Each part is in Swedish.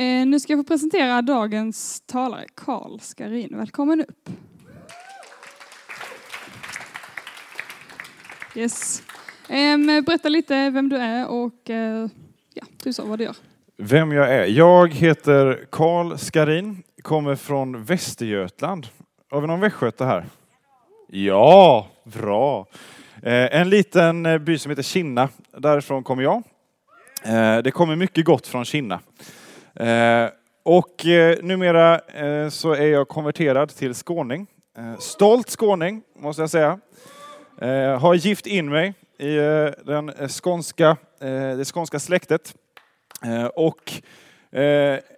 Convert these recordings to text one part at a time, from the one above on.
Eh, nu ska jag få presentera dagens talare, Karl Skarin. Välkommen upp. Yes. Eh, berätta lite vem du är och eh, ja, du sa vad du gör. Vem jag är? Jag heter Karl Skarin, kommer från Västergötland. Har vi någon västgöte här? Ja, bra. Eh, en liten eh, by som heter Kinna, därifrån kommer jag. Eh, det kommer mycket gott från Kinna. Eh, och eh, numera eh, så är jag konverterad till skåning. Stolt skåning, måste jag säga. Har gift in mig i den skånska, det skånska släktet. Och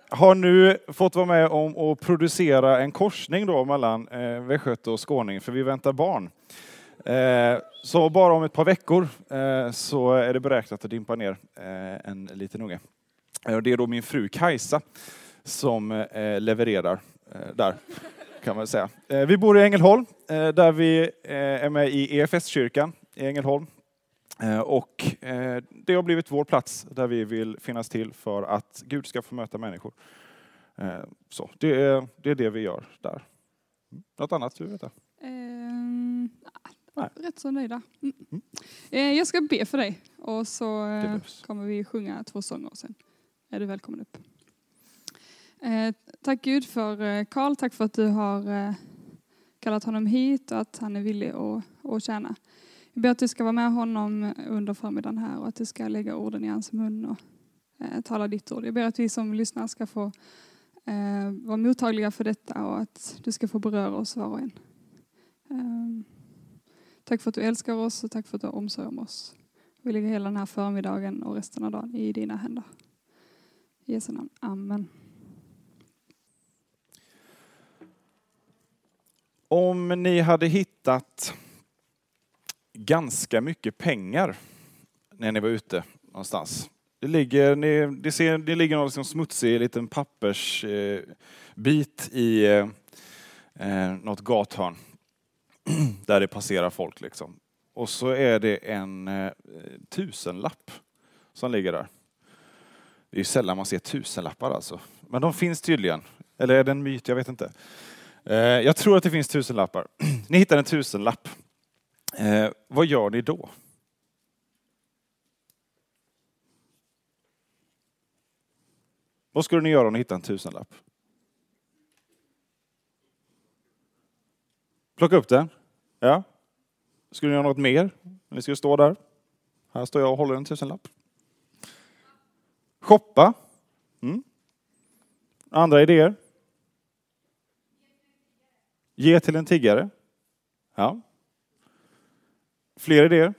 har nu fått vara med om att producera en korsning då mellan västgöte och skåning, för vi väntar barn. Så bara om ett par veckor så är det beräknat att dimpa ner en liten unge. Det är då min fru Kajsa som levererar där, kan man säga. Vi bor i Ängelholm, där vi är med i EFS-kyrkan i Ängelholm. Och det har blivit vår plats där vi vill finnas till för att Gud ska få möta människor. Så det är det, är det vi gör där. Något annat du vet? Um, Nej. Rätt så nöjda. Mm. Mm. Eh, jag ska be för dig och så eh, kommer vi sjunga två sånger sen är du välkommen upp. Eh, tack Gud för eh, Karl, tack för att du har eh, kallat honom hit och att han är villig att, att tjäna. Jag ber att du ska vara med honom under förmiddagen här och att du ska lägga orden i hans mun och eh, tala ditt ord. Jag ber att vi som lyssnar ska få vara mottagliga för detta och att du ska få beröra oss var och en. Ehm, tack för att du älskar oss och tack för att du har omsorg om oss. Vi lägger hela den här förmiddagen och resten av dagen i dina händer. I Jesu namn. Amen. Om ni hade hittat ganska mycket pengar när ni var ute någonstans. Det ligger, ni, det ser, det ligger någon liksom smutsig liten pappersbit eh, i eh, eh, något gathörn. där det passerar folk. Liksom. Och så är det en eh, tusenlapp som ligger där. Det är ju sällan man ser tusenlappar alltså. Men de finns tydligen. Eller är det en myt? Jag vet inte. Eh, jag tror att det finns tusenlappar. ni hittar en tusenlapp. Eh, vad gör ni då? Vad skulle ni göra om ni hittade en tusenlapp? Plocka upp den. Ja. Skulle ni göra något mer? Ni skulle stå där. Här står jag och håller en tusenlapp. Shoppa. Mm. Andra idéer? Ge till en tiggare. Ja. Fler idéer?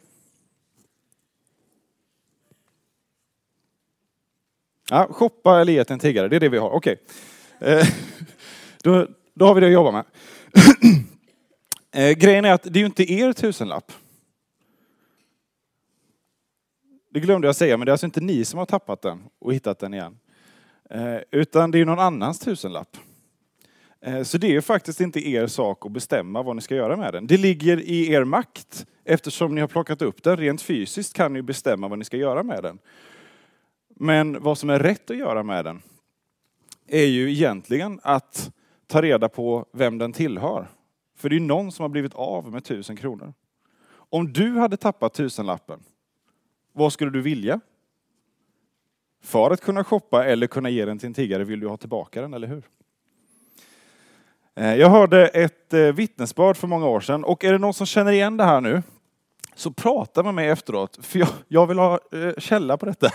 Ja, shoppa eller ge till en tiggare, det är det vi har. Okej. Okay. Eh, då, då har vi det att jobba med. Eh, grejen är att det är ju inte er tusenlapp. Det glömde jag säga, men det är alltså inte ni som har tappat den och hittat den igen. Eh, utan det är någon annans tusenlapp. Eh, så det är faktiskt inte er sak att bestämma vad ni ska göra med den. Det ligger i er makt eftersom ni har plockat upp den. Rent fysiskt kan ni bestämma vad ni ska göra med den. Men vad som är rätt att göra med den är ju egentligen att ta reda på vem den tillhör för det är någon som har blivit av med tusen kronor. Om du hade tappat tusenlappen, vad skulle du vilja? För att kunna shoppa eller kunna ge den till en tiggare vill du ha tillbaka den, eller hur? Eh, jag hörde ett eh, vittnesbörd för många år sedan och är det någon som känner igen det här nu så prata med mig efteråt, för jag, jag vill ha eh, källa på detta.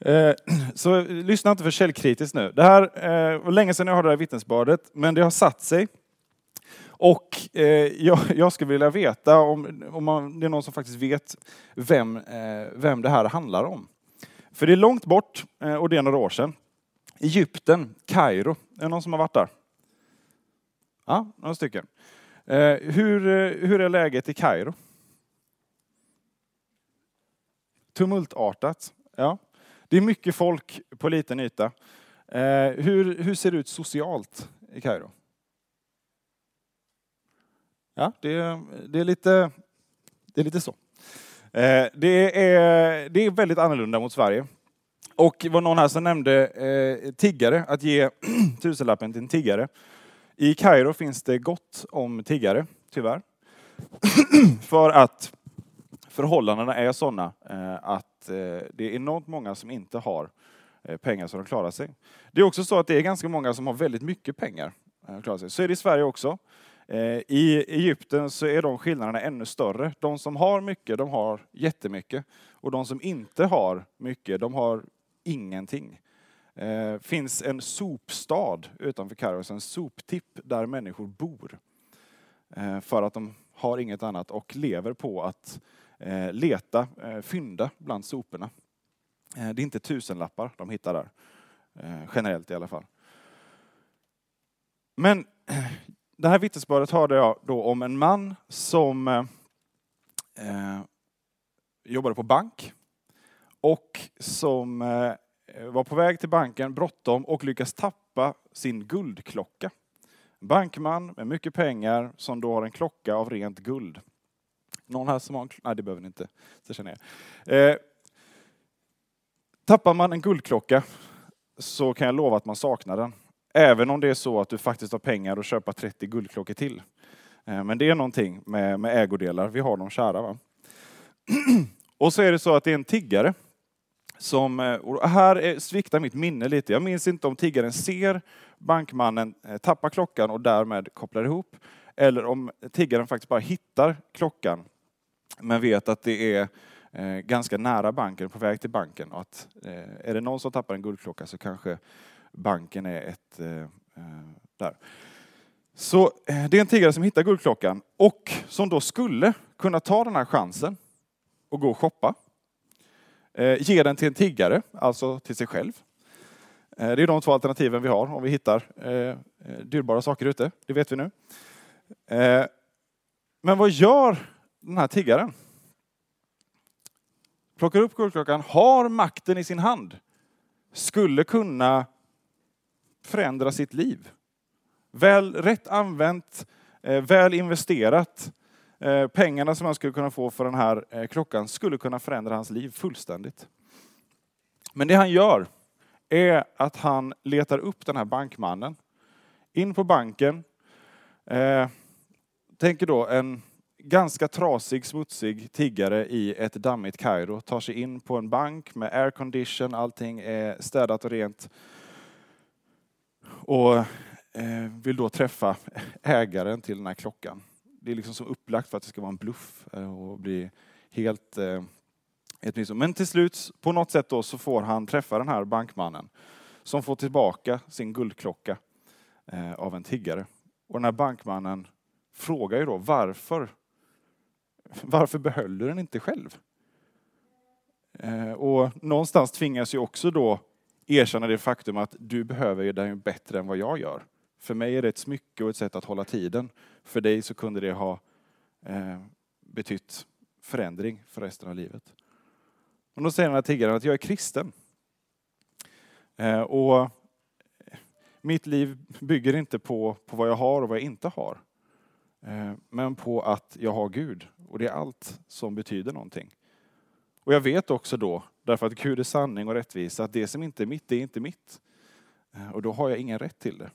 Eh, så lyssna inte för källkritiskt nu. Det här var länge sedan jag hörde det här vittnesbördet, men det har satt sig. Och eh, jag, jag, skulle vilja veta om, om man, det är någon som faktiskt vet vem, eh, vem det här handlar om. För det är långt bort eh, och det är några år sedan. Egypten, Kairo. Är det någon som har varit där? Ja, några stycken. Eh, hur, eh, hur är läget i Kairo? Tumultartat. Ja. Det är mycket folk på liten yta. Eh, hur, hur ser det ut socialt i Kairo? Ja, det, det, är, lite, det är lite så. Eh, det är, det är väldigt annorlunda mot Sverige. Och var någon här som nämnde eh, tiggare, att ge tusenlappen till en tiggare. I Kairo finns det gott om tiggare, tyvärr. För att förhållandena är sådana eh, att det är enormt många som inte har pengar så de klarar sig. Det är också så att det är ganska många som har väldigt mycket pengar. Klarar sig. Så är det i Sverige också. Eh, I Egypten så är de skillnaderna ännu större. De som har mycket, de har jättemycket. Och de som inte har mycket, de har ingenting. Det eh, finns en sopstad utanför Kairos, en soptipp där människor bor. Eh, för att de har inget annat och lever på att eh, leta, eh, fynda bland soporna. Det är inte tusenlappar de hittar där, generellt i alla fall. Men det här vittnesbördet hörde jag då om en man som eh, eh, jobbade på bank och som eh, var på väg till banken, bråttom och lyckas tappa sin guldklocka. Bankman med mycket pengar som då har en klocka av rent guld. Någon här som har en Nej, det behöver ni inte. Så känner jag. Eh, tappar man en guldklocka så kan jag lova att man saknar den. Även om det är så att du faktiskt har pengar att köpa 30 guldklockor till. Eh, men det är någonting med, med ägodelar, vi har dem kära. Va? Och så är det så att det är en tiggare som, eh, och här sviktar mitt minne lite. Jag minns inte om tiggaren ser bankmannen eh, tappa klockan och därmed kopplar ihop. Eller om tiggaren faktiskt bara hittar klockan men vet att det är ganska nära banken, på väg till banken. Och att, är det någon som tappar en guldklocka så kanske banken är ett... Eh, eh där. Så eh, det är en tiggare som hittar guldklockan och som då skulle kunna ta den här chansen och gå och shoppa. Eh, ge den till en tiggare, alltså till sig själv. Det är de två alternativen vi har om vi hittar dyrbara saker ute. Det vet vi nu. Men vad gör den här tiggaren? Plockar upp guldklockan, har makten i sin hand. Skulle kunna förändra sitt liv. Väl rätt använt, eh, väl investerat. Eh, pengarna som han skulle kunna få för den här eh, klockan skulle kunna förändra hans liv fullständigt. Men det han gör är att han letar upp den här bankmannen. In på banken. Eh, tänker då en ganska trasig, smutsig tiggare i ett dammigt Kairo tar sig in på en bank med aircondition, allting är städat och rent och eh, vill då träffa ägaren till den här klockan. Det är liksom som upplagt för att det ska vara en bluff eh, och bli helt eh, ett Men till slut, på något sätt då, så får han träffa den här bankmannen som får tillbaka sin guldklocka av en tiggare. Och den här bankmannen frågar ju då varför, varför behöll du den inte själv? Och någonstans tvingas ju också då erkänna det faktum att du behöver den bättre än vad jag gör. För mig är det ett smycke och ett sätt att hålla tiden. För dig så kunde det ha eh, betytt förändring för resten av livet. Och då säger den här tiggaren att jag är kristen. Eh, och mitt liv bygger inte på, på vad jag har och vad jag inte har. Eh, men på att jag har Gud. Och det är allt som betyder någonting. Och jag vet också då Därför att Gud är sanning och rättvisa, att det som inte är mitt, det är inte mitt. Eh, och då har jag ingen rätt till det.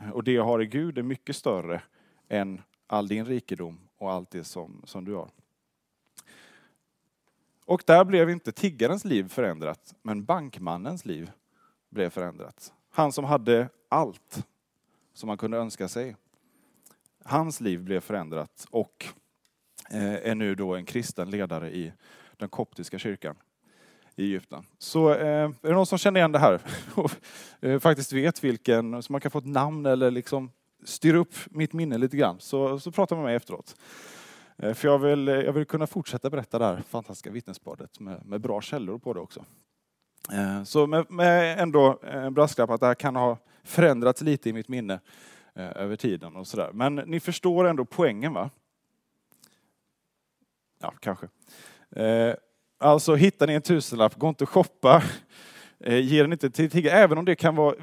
Eh, och det jag har i Gud är mycket större än all din rikedom och allt det som, som du har. Och där blev inte tiggarens liv förändrat, men bankmannens liv blev förändrat. Han som hade allt som man kunde önska sig. Hans liv blev förändrat och eh, är nu då en kristen ledare i den koptiska kyrkan i Egypten. Så eh, är det någon som känner igen det här och eh, faktiskt vet vilken, så man kan få ett namn eller liksom styra upp mitt minne lite grann, så, så prata med mig efteråt. Eh, för jag vill, eh, jag vill kunna fortsätta berätta det här fantastiska vittnesbördet med, med bra källor på det också. Eh, så med, med ändå en eh, brasklapp att det här kan ha förändrats lite i mitt minne över tiden och sådär. Men ni förstår ändå poängen va? Ja, kanske. Eh, alltså hittar ni en tusenlapp, gå inte och shoppa. Eh, ge den inte till tiggare, även om det kan vara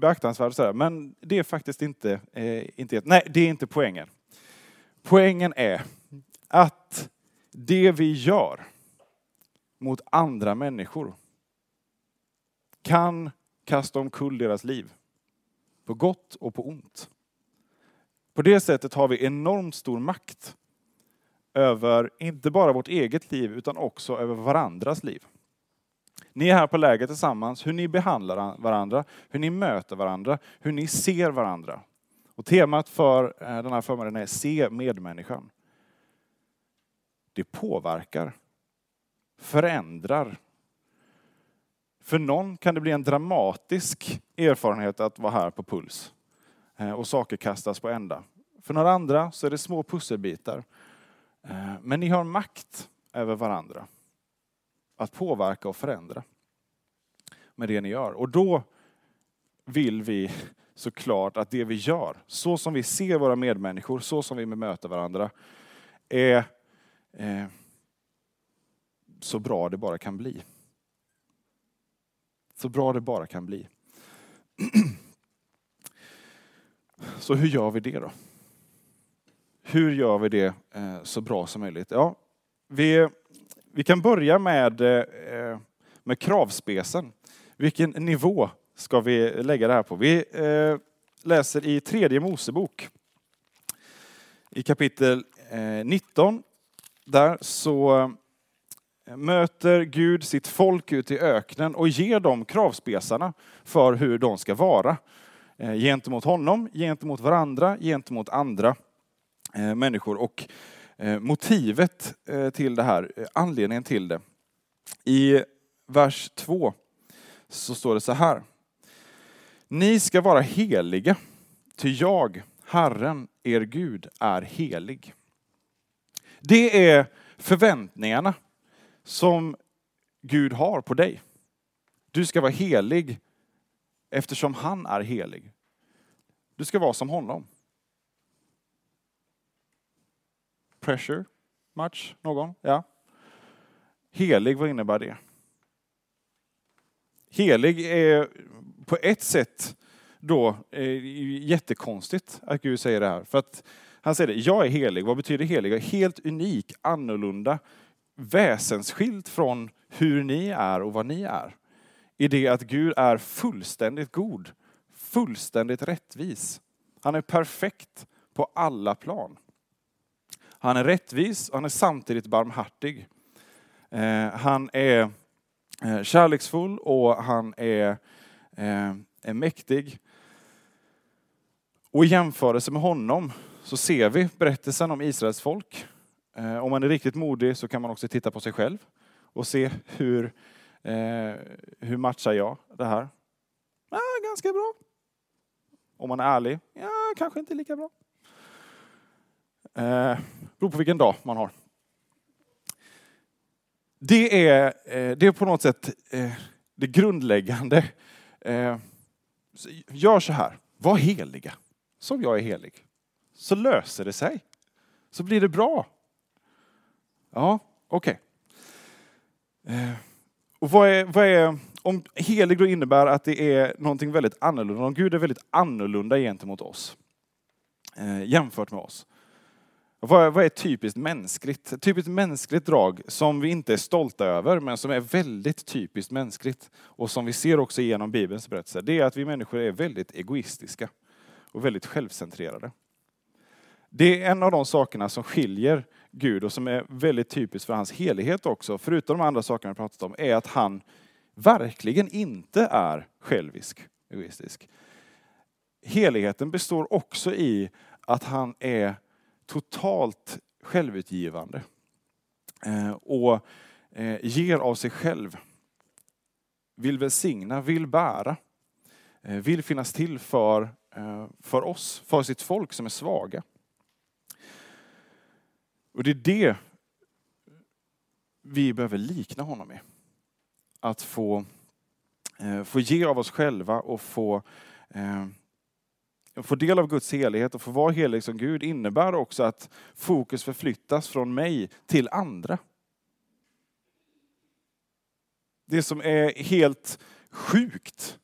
beaktansvärt. Men det är faktiskt inte, eh, inte, nej, det är inte poängen. Poängen är att det vi gör mot andra människor kan kasta omkull deras liv. På gott och på ont. På det sättet har vi enormt stor makt över inte bara vårt eget liv utan också över varandras liv. Ni är här på läger tillsammans, hur ni behandlar varandra, hur ni möter varandra, hur ni ser varandra. Och temat för eh, den här förmiddagen är Se medmänniskan. Det påverkar, förändrar. För någon kan det bli en dramatisk erfarenhet att vara här på Puls eh, och saker kastas på ända. För några andra så är det små pusselbitar. Eh, men ni har makt över varandra. Att påverka och förändra med det ni gör. Och då vill vi såklart att det vi gör, så som vi ser våra medmänniskor, så som vi möter varandra, är eh, så bra det bara kan bli. Så bra det bara kan bli. Så hur gör vi det då? Hur gör vi det eh, så bra som möjligt? Ja, vi, vi kan börja med, eh, med kravspecen. Vilken nivå ska vi lägga det här på? Vi eh, läser i tredje Mosebok. I kapitel 19. Där så möter Gud sitt folk ute i öknen och ger dem kravspesarna för hur de ska vara. Gentemot honom, gentemot varandra, gentemot andra Eh, människor. Och eh, motivet eh, till det här, anledningen till det. I vers 2 så står det så här. Ni ska vara heliga, ty jag, Herren, er Gud, är helig. Det är förväntningarna som Gud har på dig. Du ska vara helig eftersom han är helig. Du ska vara som honom. Pressure? Much? Någon? Ja. Helig, vad innebär det? Helig är på ett sätt då eh, jättekonstigt att Gud säger det här. För att han säger det, jag är helig. Vad betyder helig? Jag är helt unik, annorlunda, väsensskilt från hur ni är och vad ni är. I det att Gud är fullständigt god, fullständigt rättvis. Han är perfekt på alla plan. Han är rättvis och han är samtidigt barmhärtig. Eh, han är eh, kärleksfull och han är, eh, är mäktig. Och i jämförelse med honom så ser vi berättelsen om Israels folk. Om man är riktigt modig så kan man också titta på sig själv och se hur, hur matchar jag det här? Ja, ganska bra. Om man är ärlig, ja, kanske inte lika bra. Eh, beror på vilken dag man har. Det är, eh, det är på något sätt eh, det grundläggande. Eh, gör så här, var heliga som jag är helig. Så löser det sig. Så blir det bra. Ja, okej. Okay. Eh, och vad är, vad är, om helig då innebär att det är någonting väldigt annorlunda, om Gud är väldigt annorlunda gentemot oss, eh, jämfört med oss, vad, vad är typiskt mänskligt? Typiskt mänskligt drag som vi inte är stolta över, men som är väldigt typiskt mänskligt och som vi ser också genom Bibelns berättelser, det är att vi människor är väldigt egoistiska och väldigt självcentrerade. Det är en av de sakerna som skiljer Gud och som är väldigt typiskt för hans helighet också, förutom de andra sakerna vi pratat om, är att han verkligen inte är självisk, egoistisk. Heligheten består också i att han är totalt självutgivande eh, och eh, ger av sig själv. Vill välsigna, vill bära, eh, vill finnas till för, för oss, för sitt folk som är svaga. Och det är det vi behöver likna honom med. Att få, få ge av oss själva och få få del av Guds helighet och få vara helig som Gud innebär också att fokus förflyttas från mig till andra. Det som är helt sjukt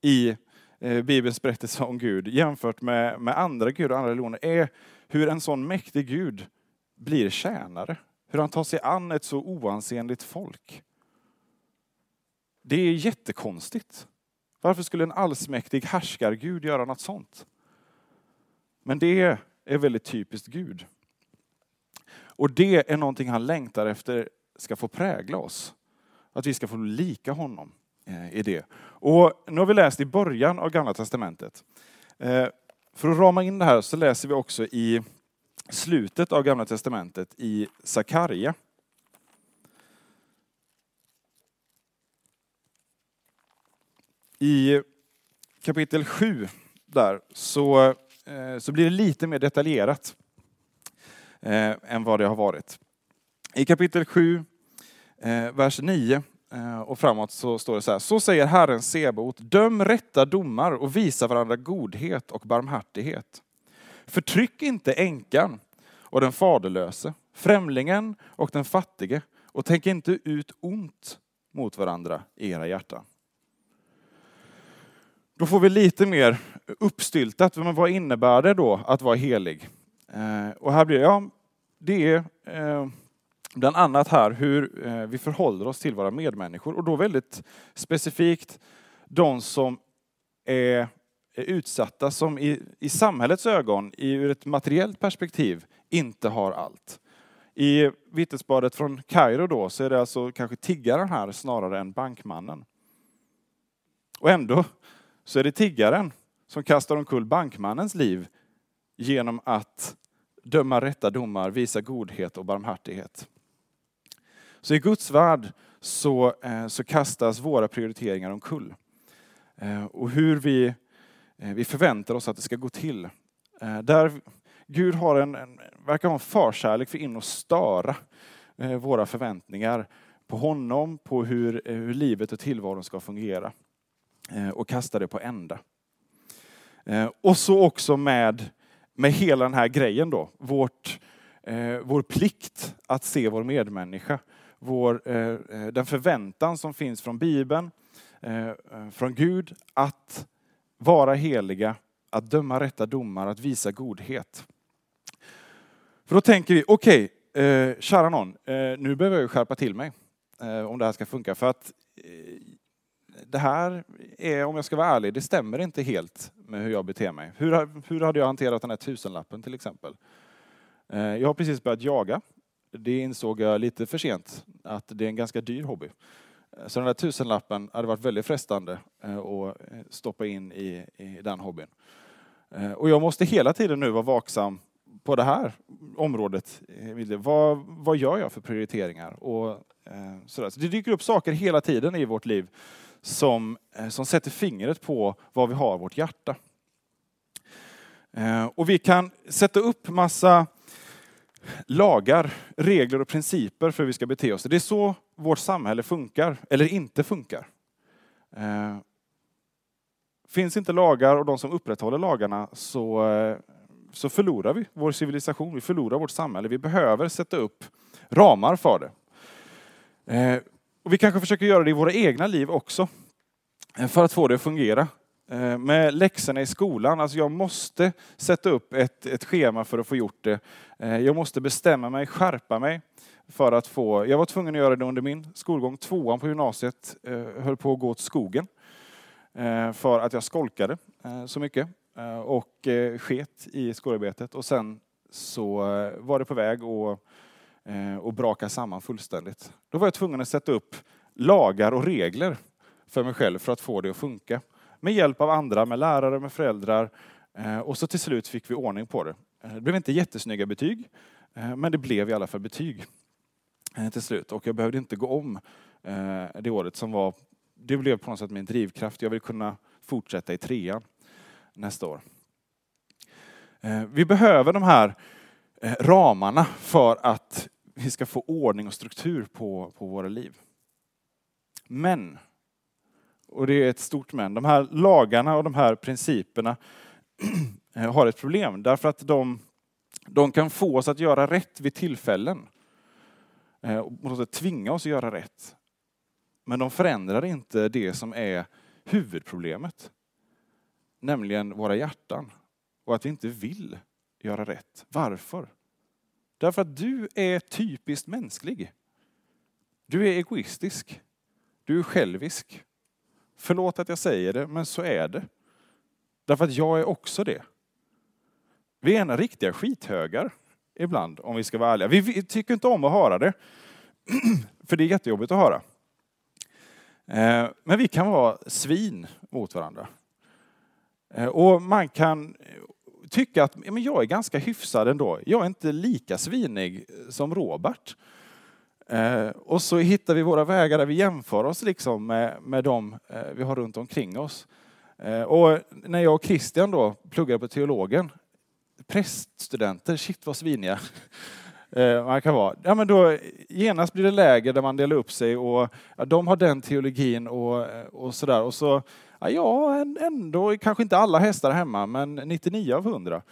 i eh, Bibelns berättelse om Gud jämfört med, med andra gudar och andra religioner är hur en sån mäktig Gud blir tjänare. Hur han tar sig an ett så oansenligt folk. Det är jättekonstigt. Varför skulle en allsmäktig härskargud göra något sånt? Men det är väldigt typiskt Gud. Och det är någonting han längtar efter ska få prägla oss. Att vi ska få lika honom eh, i det. Och nu har vi läst i början av Gamla Testamentet. Eh, för att rama in det här så läser vi också i slutet av Gamla Testamentet i Sakarja. I kapitel 7 där så, eh, så blir det lite mer detaljerat eh, än vad det har varit. I kapitel 7, eh, vers 9 och framåt så står det så här. Så säger Herren Sebot, döm rätta domar och visa varandra godhet och barmhärtighet. Förtryck inte änkan och den faderlöse, främlingen och den fattige och tänk inte ut ont mot varandra i era hjärtan. Då får vi lite mer uppstyltat, men vad innebär det då att vara helig? Eh, och här blir det, ja, det är eh, bland annat här hur eh, vi förhåller oss till våra medmänniskor och då väldigt specifikt de som är utsatta, som i, i samhällets ögon, i, ur ett materiellt perspektiv, inte har allt. I vittnesbördet från Kairo då så är det alltså kanske tiggaren här snarare än bankmannen. Och ändå så är det tiggaren som kastar omkull bankmannens liv genom att döma rätta domar, visa godhet och barmhärtighet. Så i Guds värld så, eh, så kastas våra prioriteringar omkull. Eh, och hur vi, eh, vi förväntar oss att det ska gå till. Där Gud har en, en, verkar ha en förkärlek för in och störa våra förväntningar på honom, på hur, hur livet och tillvaron ska fungera. Eh, och kasta det på ända. Eh, och så också med, med hela den här grejen då, vårt, eh, vår plikt att se vår medmänniska vår, den förväntan som finns från Bibeln, från Gud, att vara heliga, att döma rätta domar, att visa godhet. För då tänker vi, okej, okay, kära någon, nu behöver jag skärpa till mig om det här ska funka. För att det här är, om jag ska vara ärlig, det stämmer inte helt med hur jag beter mig. Hur, hur hade jag hanterat den här tusenlappen till exempel? Eh, jag har precis börjat jaga det insåg jag lite för sent, att det är en ganska dyr hobby. Eh, så den där tusenlappen hade varit väldigt frestande eh, att stoppa in i, i den hobbyn. Och jag måste hela tiden nu vara vaksam på det här området. Vad, vad gör jag för prioriteringar? Och, eh, sådär. Så det dyker upp saker hela tiden i vårt liv som, eh, som sätter fingret på var vi har vårt hjärta. Eh, och vi kan sätta upp massa lagar, regler och principer för hur vi ska bete oss. Det är så vårt samhälle funkar, eller inte funkar. Eh, finns inte lagar och de som upprätthåller lagarna så, så förlorar vi vår civilisation, vi förlorar vårt samhälle. Vi behöver sätta upp ramar för det. Och vi kanske försöker göra det i våra egna liv också, eh, för att få det att fungera. Eh, med läxorna i skolan. Alltså jag måste sätta upp ett, ett schema för att få gjort det. Eh, jag måste bestämma mig, skärpa mig för att få... Jag var tvungen att göra det under min skolgång. Tvåan på gymnasiet höll på att gå åt skogen för att jag skolkade så mycket och sket i skolarbetet. Och sen så var det på väg att, Eh, och braka samman fullständigt. Då var jag tvungen att sätta upp lagar och regler för mig själv för att få det att funka med hjälp av andra, med lärare, med föräldrar. Eh, och så till slut fick vi ordning på det. Eh, det blev inte jättesnygga betyg, men det blev i alla fall betyg till slut. Och jag behövde inte gå om det året som var, det blev på något sätt min drivkraft. Jag vill kunna fortsätta i trean nästa år. Vi behöver de här Eh, ramarna för att vi ska få ordning och struktur på, på våra liv. Men och det är ett stort men. De här lagarna och de här principerna eh, har ett problem därför att de, de kan få oss att göra rätt vid tillfällen. Eh, och tvinga oss att göra rätt. Men de förändrar inte det som är huvudproblemet. Nämligen våra hjärtan. Och att vi inte vill göra rätt. Varför? Därför att du är typiskt mänsklig. Du är egoistisk. Du är självisk. Förlåt att jag säger det, men så är det. Därför att jag är också det. Vi är ena riktiga skithögar ibland, om vi ska vara ärliga. Vi tycker inte om att höra det, för det är jättejobbigt att höra. Eh, men vi kan vara svin mot varandra. Eh, och man kan tycka att men jag är ganska hyfsad ändå. Jag är inte lika svinig eh, som Robert. Eh, och så hittar vi våra vägar där vi jämför oss liksom med, med de eh, vi har runt omkring oss. Eh, och när jag och Christian då pluggade på teologen, präststudenter, shit vad sviniga man kan vara. Ja, men då, genast blir det läger där man delar upp sig och ja, de har den teologin och, och sådär. Och så Ja, ändå kanske inte alla hästar hemma, men 99 av 100.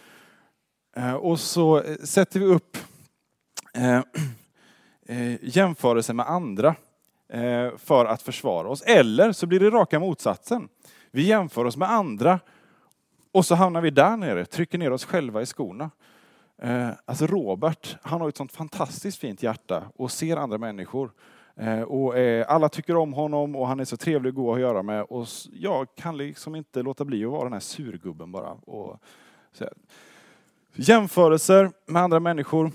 Eh, och så eh, sätter vi upp eh, eh jämförelser med andra eh, för att försvara oss. Eller så blir det raka motsatsen. Vi jämför oss med andra och så hamnar vi där nere, trycker ner oss själva i skorna. Alltså Robert, han har ett sånt fantastiskt fint hjärta och ser andra människor. Eh, och eh, alla tycker om honom och han är så trevlig och god att göra med. Och jag kan liksom inte låta bli att vara den här surgubben bara. Och så Jämförelser med andra människor.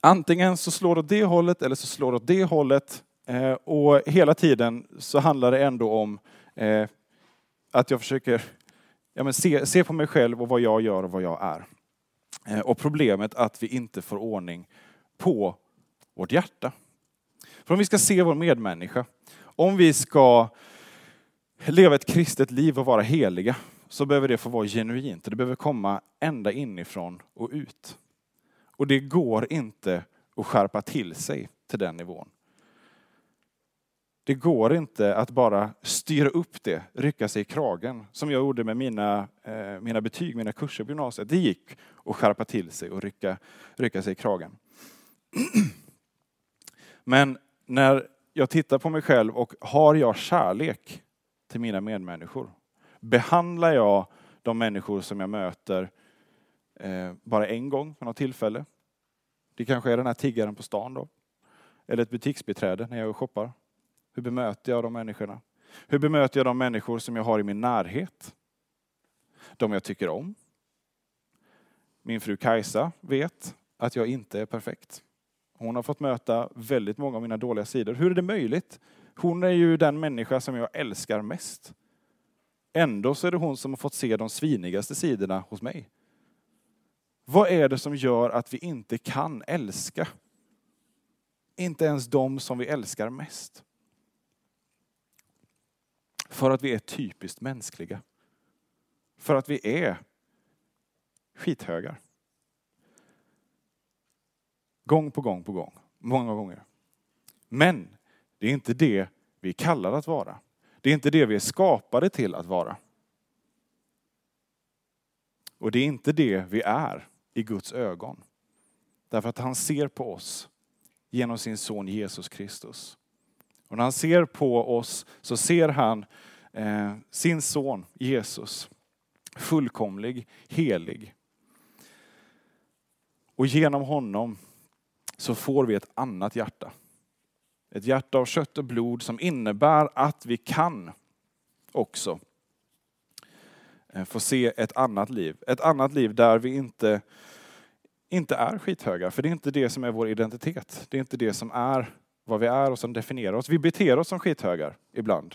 Antingen så slår det åt det hållet eller så slår det åt det hållet. Eh, och hela tiden så handlar det ändå om att jag försöker ja, men se, se på mig själv och vad jag gör och vad jag är. Och problemet att vi inte får ordning på vårt hjärta. För om vi ska se vår medmänniska, om vi ska leva ett kristet liv och vara heliga, så behöver det få vara genuint. Det behöver komma ända inifrån och ut. Och det går inte att skärpa till sig till den nivån. Det går inte att bara styra upp det, rycka sig i kragen, som jag gjorde med mina, eh, mina betyg, mina kurser på gymnasiet. Det gick att skärpa till sig och rycka, rycka sig i kragen. Men när jag tittar på mig själv och har jag kärlek till mina medmänniskor? Behandlar jag de människor som jag möter eh, bara en gång vid något tillfälle? Det kanske är den här tiggaren på stan då. Eller ett butiksbiträde när jag shoppar. Hur bemöter jag de människorna? Hur bemöter jag de människor som jag har i min närhet? De jag tycker om? Min fru Kajsa vet att jag inte är perfekt. Hon har fått möta väldigt många av mina dåliga sidor. Hur är det möjligt? Hon är ju den människa som jag älskar mest. Ändå så är det hon som har fått se de svinigaste sidorna hos mig. Vad är det som gör att vi inte kan älska? Inte ens de som vi älskar mest. För att vi är typiskt mänskliga. För att vi är skithögar. Gång på gång på gång. Många gånger. Men det är inte det vi är kallade att vara. Det är inte det vi är skapade till att vara. Och det är inte det vi är i Guds ögon. Därför att han ser på oss genom sin son Jesus Kristus. Och när han ser på oss så ser han eh, sin son Jesus fullkomlig, helig. Och genom honom så får vi ett annat hjärta. Ett hjärta av kött och blod som innebär att vi kan också eh, få se ett annat liv. Ett annat liv där vi inte, inte är skithöga, för det är inte det som är vår identitet. Det är inte det som är vad vi är och som definierar oss. Vi beter oss som skithögar ibland.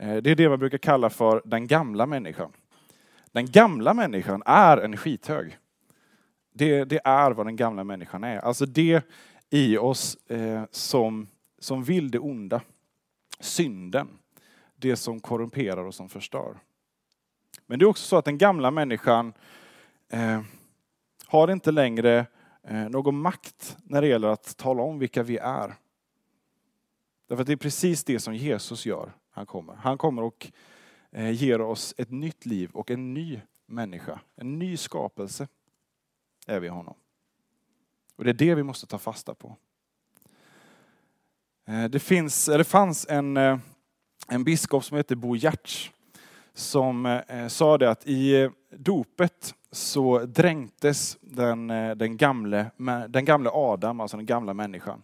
Eh, det är det man brukar kalla för den gamla människan. Den gamla människan är en skithög. Det, det är vad den gamla människan är. Alltså det i oss eh, som, som vill det onda. Synden. Det som korrumperar och som förstör. Men det är också så att den gamla människan eh, har inte längre eh, någon makt när det gäller att tala om vilka vi är. Därför att det är precis det som Jesus gör. Han kommer, han kommer och eh, ger oss ett nytt liv och en ny människa, en ny skapelse är vi honom. Och det är det vi måste ta fasta på. Eh, det, finns, eh, det fanns en, eh, en biskop som heter Bo Giertz som sa det att i dopet så dränktes den, den, gamle, den gamle Adam, alltså den gamla människan.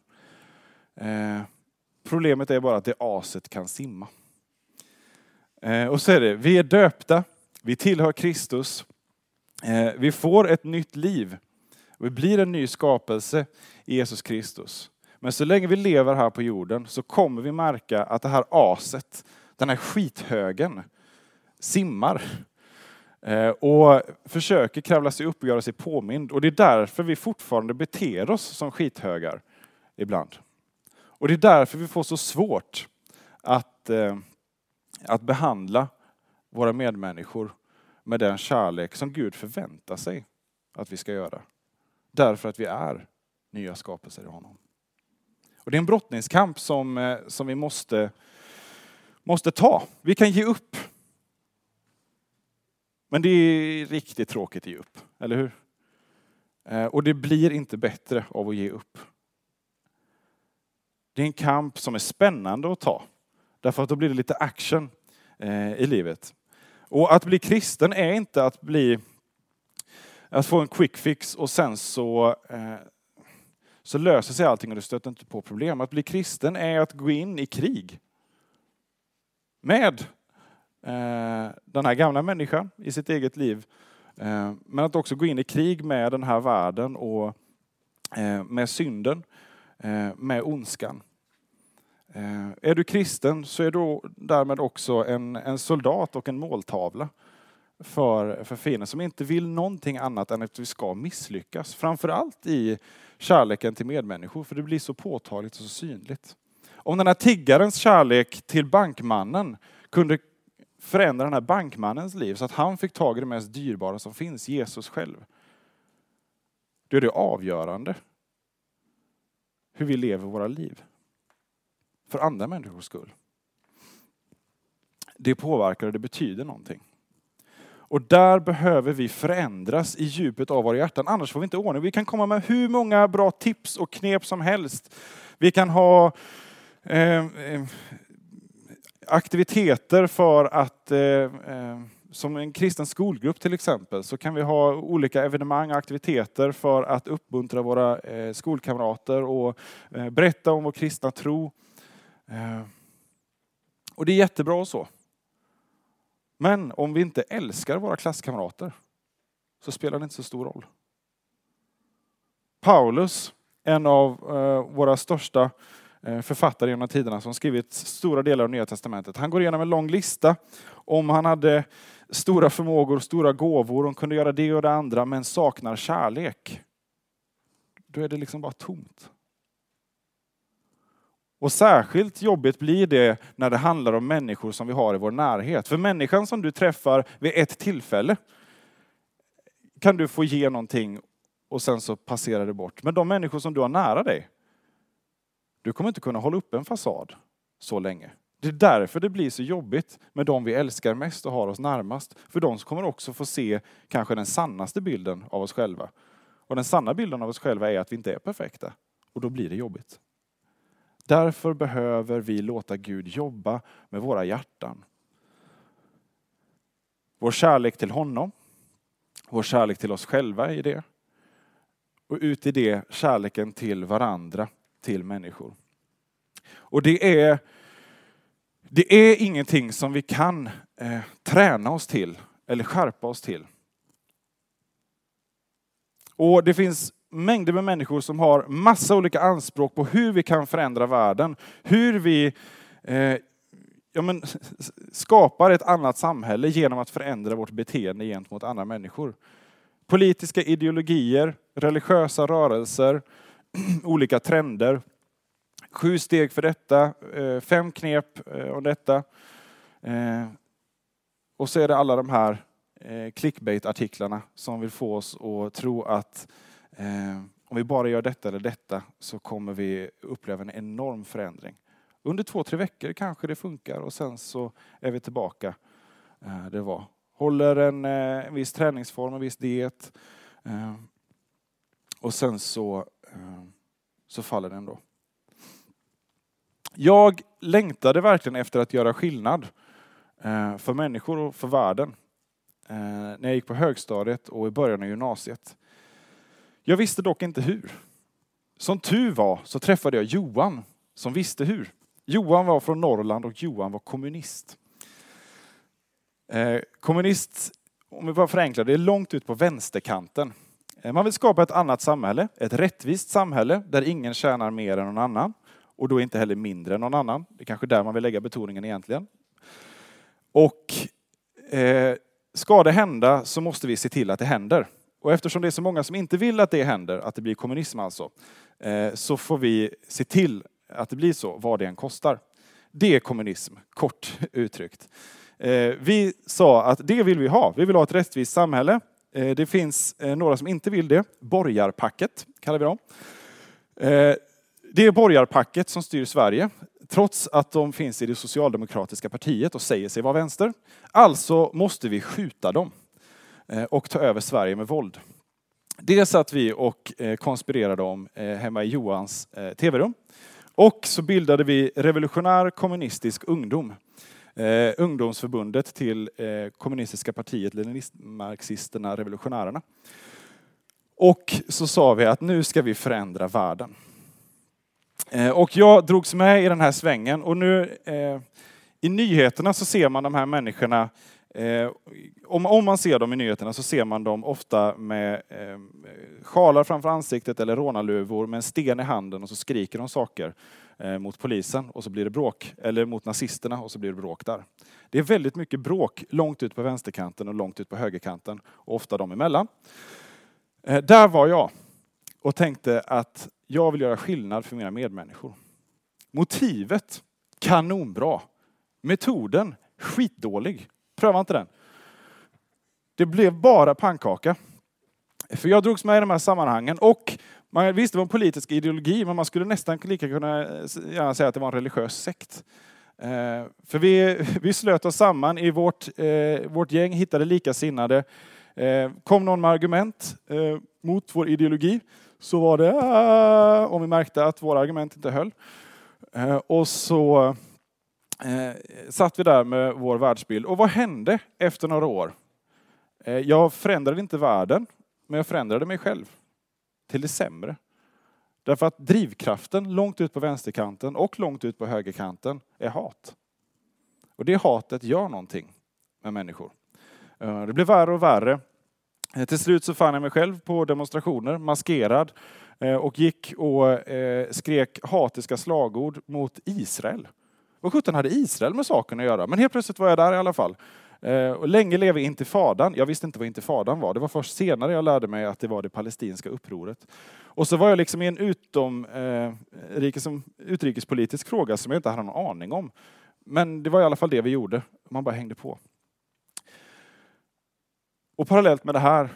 Problemet är bara att det aset kan simma. Och så är det, vi är döpta, vi tillhör Kristus, Eh, vi får ett nytt liv. Vi blir en ny skapelse i Jesus Kristus. Men så länge vi lever här på jorden så kommer vi märka att det här aset, den här skithögen, simmar eh, och försöker kravla sig upp och göra sig påmind. Och det är därför vi fortfarande beter oss som skithögar ibland. Och det är därför vi får så svårt att, eh, att behandla våra medmänniskor med den kärlek som Gud förväntar sig att vi ska göra. Därför att vi är nya skapelser i honom. Och det är en brottningskamp som, eh, som vi måste, måste ta. Vi kan ge upp. Men det är riktigt tråkigt att ge upp, eller hur? Eh, och det blir inte bättre av att ge upp. Det är en kamp som är spännande att ta. Därför att då blir det lite action eh, i livet. Och att bli kristen är inte att bli att få en quick fix och sen så, eh, så löser sig allting och du stöter inte på problem. Att bli kristen är att gå in i krig med eh, den här gamla människan i sitt eget liv. Eh, men att också gå in i krig med den här världen och eh, med synden, eh, med ondskan. Eh, är du kristen så är du därmed också en, en soldat och en måltavla för, för fienden som inte vill någonting annat än att vi ska misslyckas. Framförallt i kärleken till medmänniskor, för det blir så påtagligt och så synligt. Om den här tiggarens kärlek till bankmannen kunde förändra den här bankmannens liv så att han fick tag i det mest dyrbara som finns, Jesus själv. Då är det avgörande hur vi lever våra liv. För andra människors skull. Det påverkar och det betyder någonting. Och där behöver vi förändras i djupet av våra hjärtan, annars får vi inte ordning. Vi kan komma med hur många bra tips och knep som helst. Vi kan ha eh, eh aktiviteter för att, eh, eh, som en kristen skolgrupp till exempel, så kan vi ha olika evenemang och aktiviteter för att uppmuntra våra eh, skolkamrater och eh, berätta om vår kristna tro. Eh, och det är jättebra och så. Men om vi inte älskar våra klasskamrater så spelar det inte så stor roll. Paulus, en av eh, våra största eh, författare genom tiderna som skrivit stora delar av Nya Testamentet. Han går igenom en lång lista om han hade stora förmågor, stora gåvor, och kunde göra det och det andra men saknar kärlek. Då är det liksom bara tomt. Och särskilt jobbigt blir det när det handlar om människor som vi har i vår närhet. För människan som du träffar vid ett tillfälle kan du få ge någonting och sen så passerar det bort. Men de människor som du har nära dig, du kommer inte kunna hålla upp en fasad så länge. Det är därför det blir så jobbigt med de vi älskar mest och har oss närmast. För de kommer också få se kanske den sannaste bilden av oss själva. Och den sanna bilden av oss själva är att vi inte är perfekta. Och då blir det jobbigt. Därför behöver vi låta Gud jobba med våra hjärtan. Vår kärlek till honom, vår kärlek till oss själva i det. Och ut i det kärleken till varandra, till människor. Och det är, det är ingenting som vi kan eh, träna oss till eller skärpa oss till. Och det finns mängder med människor som har massa olika anspråk på hur vi kan förändra världen. Hur vi eh, ja, men, skapar ett annat samhälle genom att förändra vårt beteende gentemot andra människor. Politiska ideologier, religiösa rörelser, olika trender. Sju steg för detta, eh, fem knep eh, om detta. Eh, och så är det alla de här eh, clickbait-artiklarna som vill få oss att tro att Eh, om vi bara gör detta eller detta så kommer vi uppleva en enorm förändring. Under två, tre veckor kanske det funkar och sen så är vi tillbaka eh, det var. Håller en, eh, en viss träningsform, en viss diet och sen så, så faller den då. Jag längtade verkligen efter att göra skillnad för människor och för världen när jag gick på högstadiet och i början av gymnasiet. Jag visste dock inte hur. Som tur var så träffade jag Johan som visste hur. Johan var från Norrland och Johan var kommunist. Eh, kommunist, om vi bara förenklar, det är långt ut på vänsterkanten. Eh, man vill skapa ett annat samhälle, ett rättvist samhälle där ingen tjänar mer än någon annan och då inte heller mindre än någon annan. Det är kanske där man vill lägga betoningen egentligen. Och eh, ska det hända så måste vi se till att det händer. Och eftersom det är så många som inte vill att det händer, att det blir kommunism alltså, eh, så får vi se till att det blir så, vad det än kostar. Det är kommunism, kort uttryckt. Eh, vi sa att det vill vi ha. Vi vill ha ett rättvist samhälle. Eh, det finns några som inte vill det. Borgarpacket kallar vi dem. Det är borgarpacket som styr Sverige, trots att de finns i det socialdemokratiska partiet och säger sig vara vänster. Alltså måste vi skjuta dem Eh, och ta över Sverige med våld. Det satt vi och eh, konspirerade om eh, hemma i Johans tv-rum. Och så bildade vi Revolutionär kommunistisk ungdom. Eh, ungdomsförbundet till eh, kommunistiska partiet, Leninist Marxisterna revolutionärerna. Och så sa vi att nu ska vi förändra världen. Eh, och jag drogs med i den här svängen och nu eh, i nyheterna så ser man de här människorna Eh, om, om, man ser dem i nyheterna så ser man dem ofta med eh, sjalar framför ansiktet eller rånarluvor med en sten i handen och så skriker de saker eh, mot polisen och så blir det bråk. Eller mot nazisterna och så blir det bråk där. Det är väldigt mycket bråk långt ut på vänsterkanten och långt ut på högerkanten och ofta dem emellan. Eh, där var jag och tänkte att jag vill göra skillnad för mina medmänniskor. Motivet kanonbra. Metoden skitdålig. Pröva inte den. Det blev bara pannkaka. För jag drogs med i de här sammanhangen och man visste det var en politisk ideologi, men man skulle nästan lika kunna eh, gärna säga att det var en religiös sekt. Eh, för vi, vi slöt oss samman i vårt, eh, vårt gäng, hittade likasinnade. Kom någon med argument mot vår ideologi så var det ah", om vi märkte att våra argument inte höll. Och så eh, satt vi där med vår världsbild. Och vad hände efter några år? Eh, jag förändrade inte världen, men jag förändrade mig själv. Till det sämre. Därför att drivkraften långt ut på vänsterkanten och långt ut på högerkanten är hat. Och det hatet gör någonting med människor. Eh, det blir värre och värre. Eh, till slut så fann jag mig själv på demonstrationer, maskerad, eh, och gick och eh, skrek hatiska slagord mot Israel. Vad sjutton hade Israel med saken att göra? Men helt plötsligt var jag där i alla fall. Eh, och länge leve intifadan. Jag visste inte vad intifadan var. Det var först senare jag lärde mig att det var det palestinska upproret. Och så var jag liksom i en utom, eh, liksom, utrikespolitisk fråga som jag inte hade någon aning om. Men det var i alla fall det vi gjorde. Man bara hängde på. Och parallellt med det här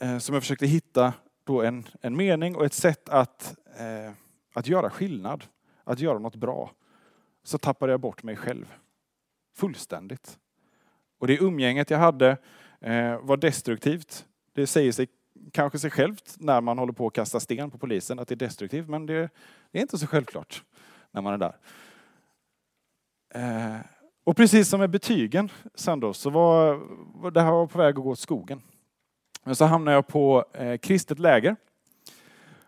eh, som jag försökte hitta då en, en mening och ett sätt att, eh, att göra skillnad, att göra något bra så tappade jag bort mig själv. Fullständigt. Och det umgänget jag hade eh, var destruktivt. Det säger sig kanske sig självt när man håller på att kasta sten på polisen att det är destruktivt, men det, det är inte så självklart när man är där. Eh, och precis som med betygen sen då, så var, var det här var på väg att gå åt skogen. Men så hamnade jag på eh, kristet läger.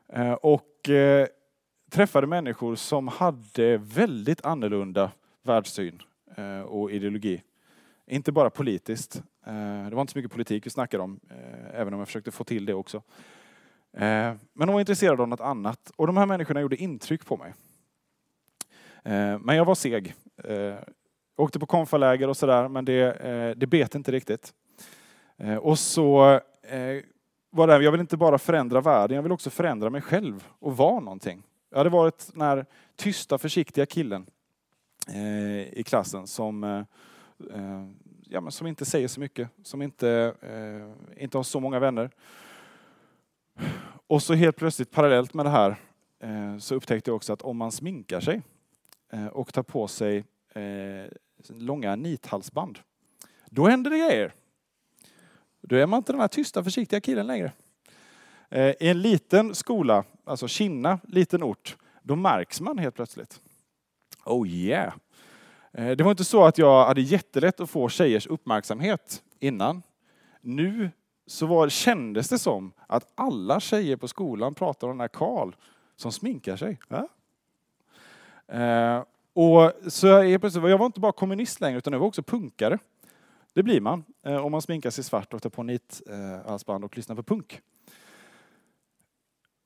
Eh, och eh, träffade människor som hade väldigt annorlunda världssyn eh, och ideologi. Inte bara politiskt. Eh, det var inte så mycket politik vi snackade om, eh, även om jag försökte få till det också. Men de var intresserade av något annat och de här människorna gjorde intryck på mig. Men jag var seg. Jag åkte på konfaläger och sådär, men det, det bet inte riktigt. Och så var det, här, jag vill inte bara förändra världen, jag vill också förändra mig själv och vara någonting. Jag hade varit den här tysta, försiktiga killen eh, i klassen som, eh, eh, ja, men som inte säger så mycket, som inte, eh, inte har så många vänner. Och så helt plötsligt parallellt med det här eh, så upptäckte jag också att om man sminkar sig eh, och tar på sig eh, långa nithalsband, då händer det grejer. Då är man inte den här tysta, försiktiga killen längre. I en liten skola, alltså Kinna, liten ort, då märks man helt plötsligt. Oh yeah! Eh, det var inte så att jag hade jättelätt att få tjejers uppmärksamhet innan. Nu så var, kändes det som att alla tjejer på skolan pratade om den här Karl som sminkar sig. Ja? Eh, Och så jag, jag var inte bara kommunist längre, utan jag var också punkare. Det blir man eh, om man sminkar sig svart och tar på nithalsband och lyssnar på punk.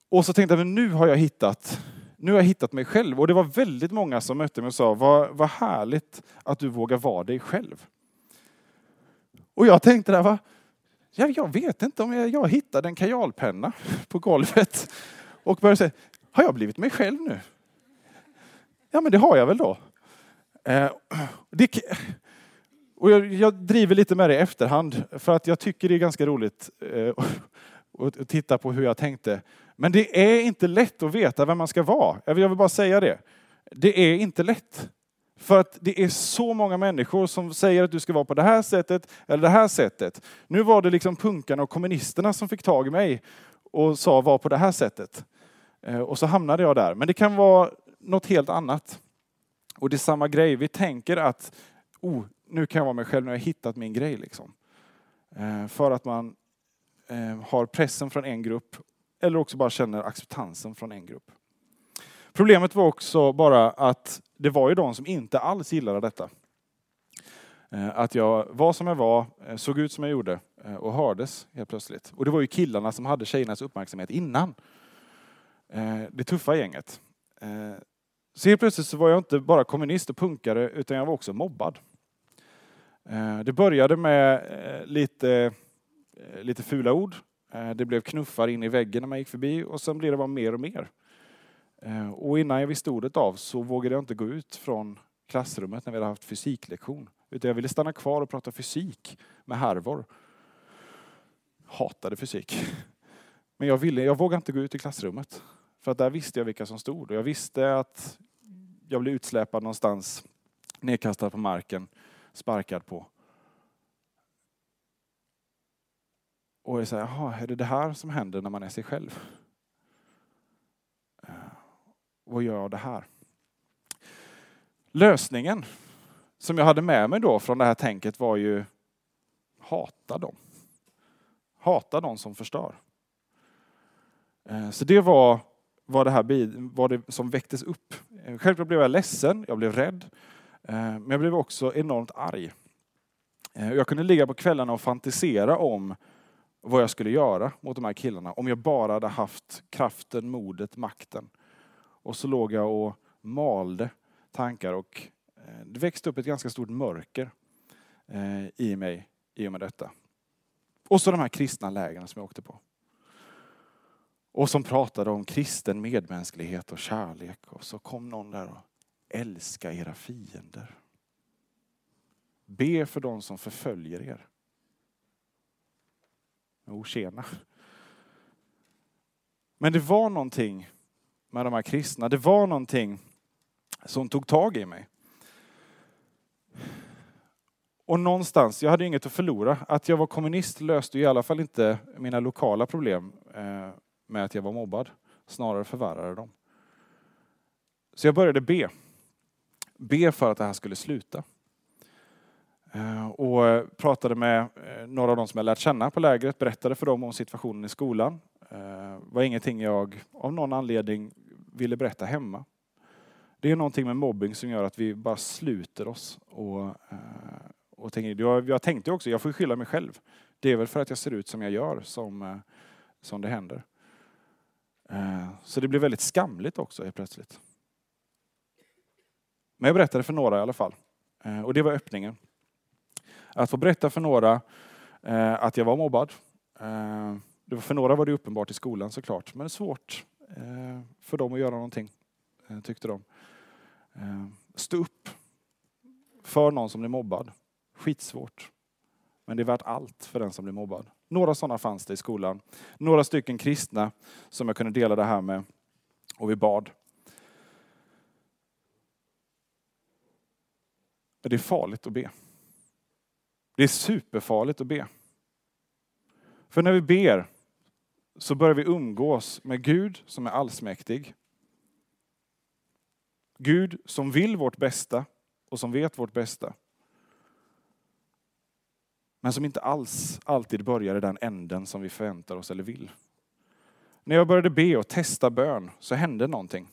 Och så tänkte jag, men nu har jag hittat nu har jag hittat mig själv. Och det var väldigt många som mötte mig och sa, vad, vad härligt att du vågar vara dig själv. Och jag tänkte där, va? Jag, jag vet inte om jag, jag hittade en kajalpenna på golvet och började säga, har jag blivit mig själv nu? Ja, men det har jag väl då. Eh, det, och jag, jag, driver lite med det i efterhand för att jag tycker det är ganska roligt eh, och titta på hur jag tänkte. Men det är inte lätt att veta vem man ska vara. Jag vill bara säga det. Det är inte lätt. För att det är så många människor som säger att du ska vara på det här sättet eller det här sättet. Nu var det liksom punkarna och kommunisterna som fick tag i mig och sa var på det här sättet. Eh, och så hamnade jag där. Men det kan vara något helt annat. Och det är samma grej. Vi tänker att oh, nu kan jag vara mig själv, nu har jag hittat min grej. Liksom. Eh, för att man Eh, har pressen från en grupp eller också bara känner acceptansen från en grupp. Problemet var också bara att det var ju de som inte alls gillade detta. Eh, att jag var som jag var, eh, såg ut som jag gjorde och hördes helt plötsligt. Och det var ju killarna som hade tjejernas uppmärksamhet innan. Det tuffa gänget. Så helt plötsligt så var jag inte bara kommunist och punkare utan jag var också mobbad. Det började med lite, Eh, lite fula ord. Eh, det blev knuffar in i väggen när man gick förbi och sen blev det bara mer och mer. Eh, och innan jag visste ordet av så vågade jag inte gå ut från klassrummet när vi hade haft fysiklektion. Utan jag ville stanna kvar och prata fysik med härvor. Hatade fysik. Men jag, ville, jag vågade inte gå ut i klassrummet. För att där visste jag vilka som stod. Och jag visste att jag blev utsläpad någonstans, nedkastad på marken, sparkad på. Och jag här, jaha, är det det här som händer när man är sig själv? Eh, vad gör jag det här? Lösningen som jag hade med mig då från det här tänket var ju hata dem. Hata dem som förstör. Eh, så det var vad det här var det som väcktes upp. Eh, självklart blev jag ledsen, jag blev rädd, men jag blev också enormt arg. Jag kunde ligga på kvällarna och fantisera om vad jag skulle göra mot de här killarna om jag bara hade haft kraften, modet, makten och så låg jag och malde tankar och eh, det växte upp ett ganska stort mörker eh, i mig i och med detta. Och så de här kristna lägren som jag åkte på. Och som pratade om kristen medmänsklighet och kärlek. Och så kom någon där och älska era fiender. Be för de som förföljer er. Jo, tjena. Men det var någonting med de här kristna. Det var någonting som tog tag i mig. Och någonstans, jag hade inget att förlora. Att jag var kommunist löste i alla fall inte mina lokala problem eh, med att jag var mobbad. Snarare förvärrade dem. Så jag började be. Be för att det här skulle sluta. Eh, och eh, pratade med eh, några av de som jag lärt känna på lägret, berättade för dem om situationen i skolan. Det var ingenting jag av någon anledning ville berätta hemma. Det är någonting med mobbing som gör att vi bara sluter oss. Och, och tänker, jag, jag tänkte också, jag får skylla mig själv. Det är väl för att jag ser ut som jag gör som, som det händer. Så det blev väldigt skamligt också helt plötsligt. Men jag berättade för några i alla fall. Och det var öppningen. Att få berätta för några eh, att jag var mobbad. Eh, för några var det uppenbart i skolan såklart, men svårt Eh, för dem att göra någonting, eh, tyckte de. Eh, stå upp för någon som blir mobbad. Skitsvårt. Men det är värt allt för den som blir mobbad. Några sådana fanns det i skolan. Några stycken kristna som jag kunde dela det här med. Och vi bad. Det är farligt att be. Det är superfarligt att be. För när vi ber så börjar vi umgås med Gud som är allsmäktig. Gud som vill vårt bästa och som vet vårt bästa. Men som inte alls alltid börjar i den änden som vi förväntar oss eller vill. När jag började be och testa bön så hände någonting.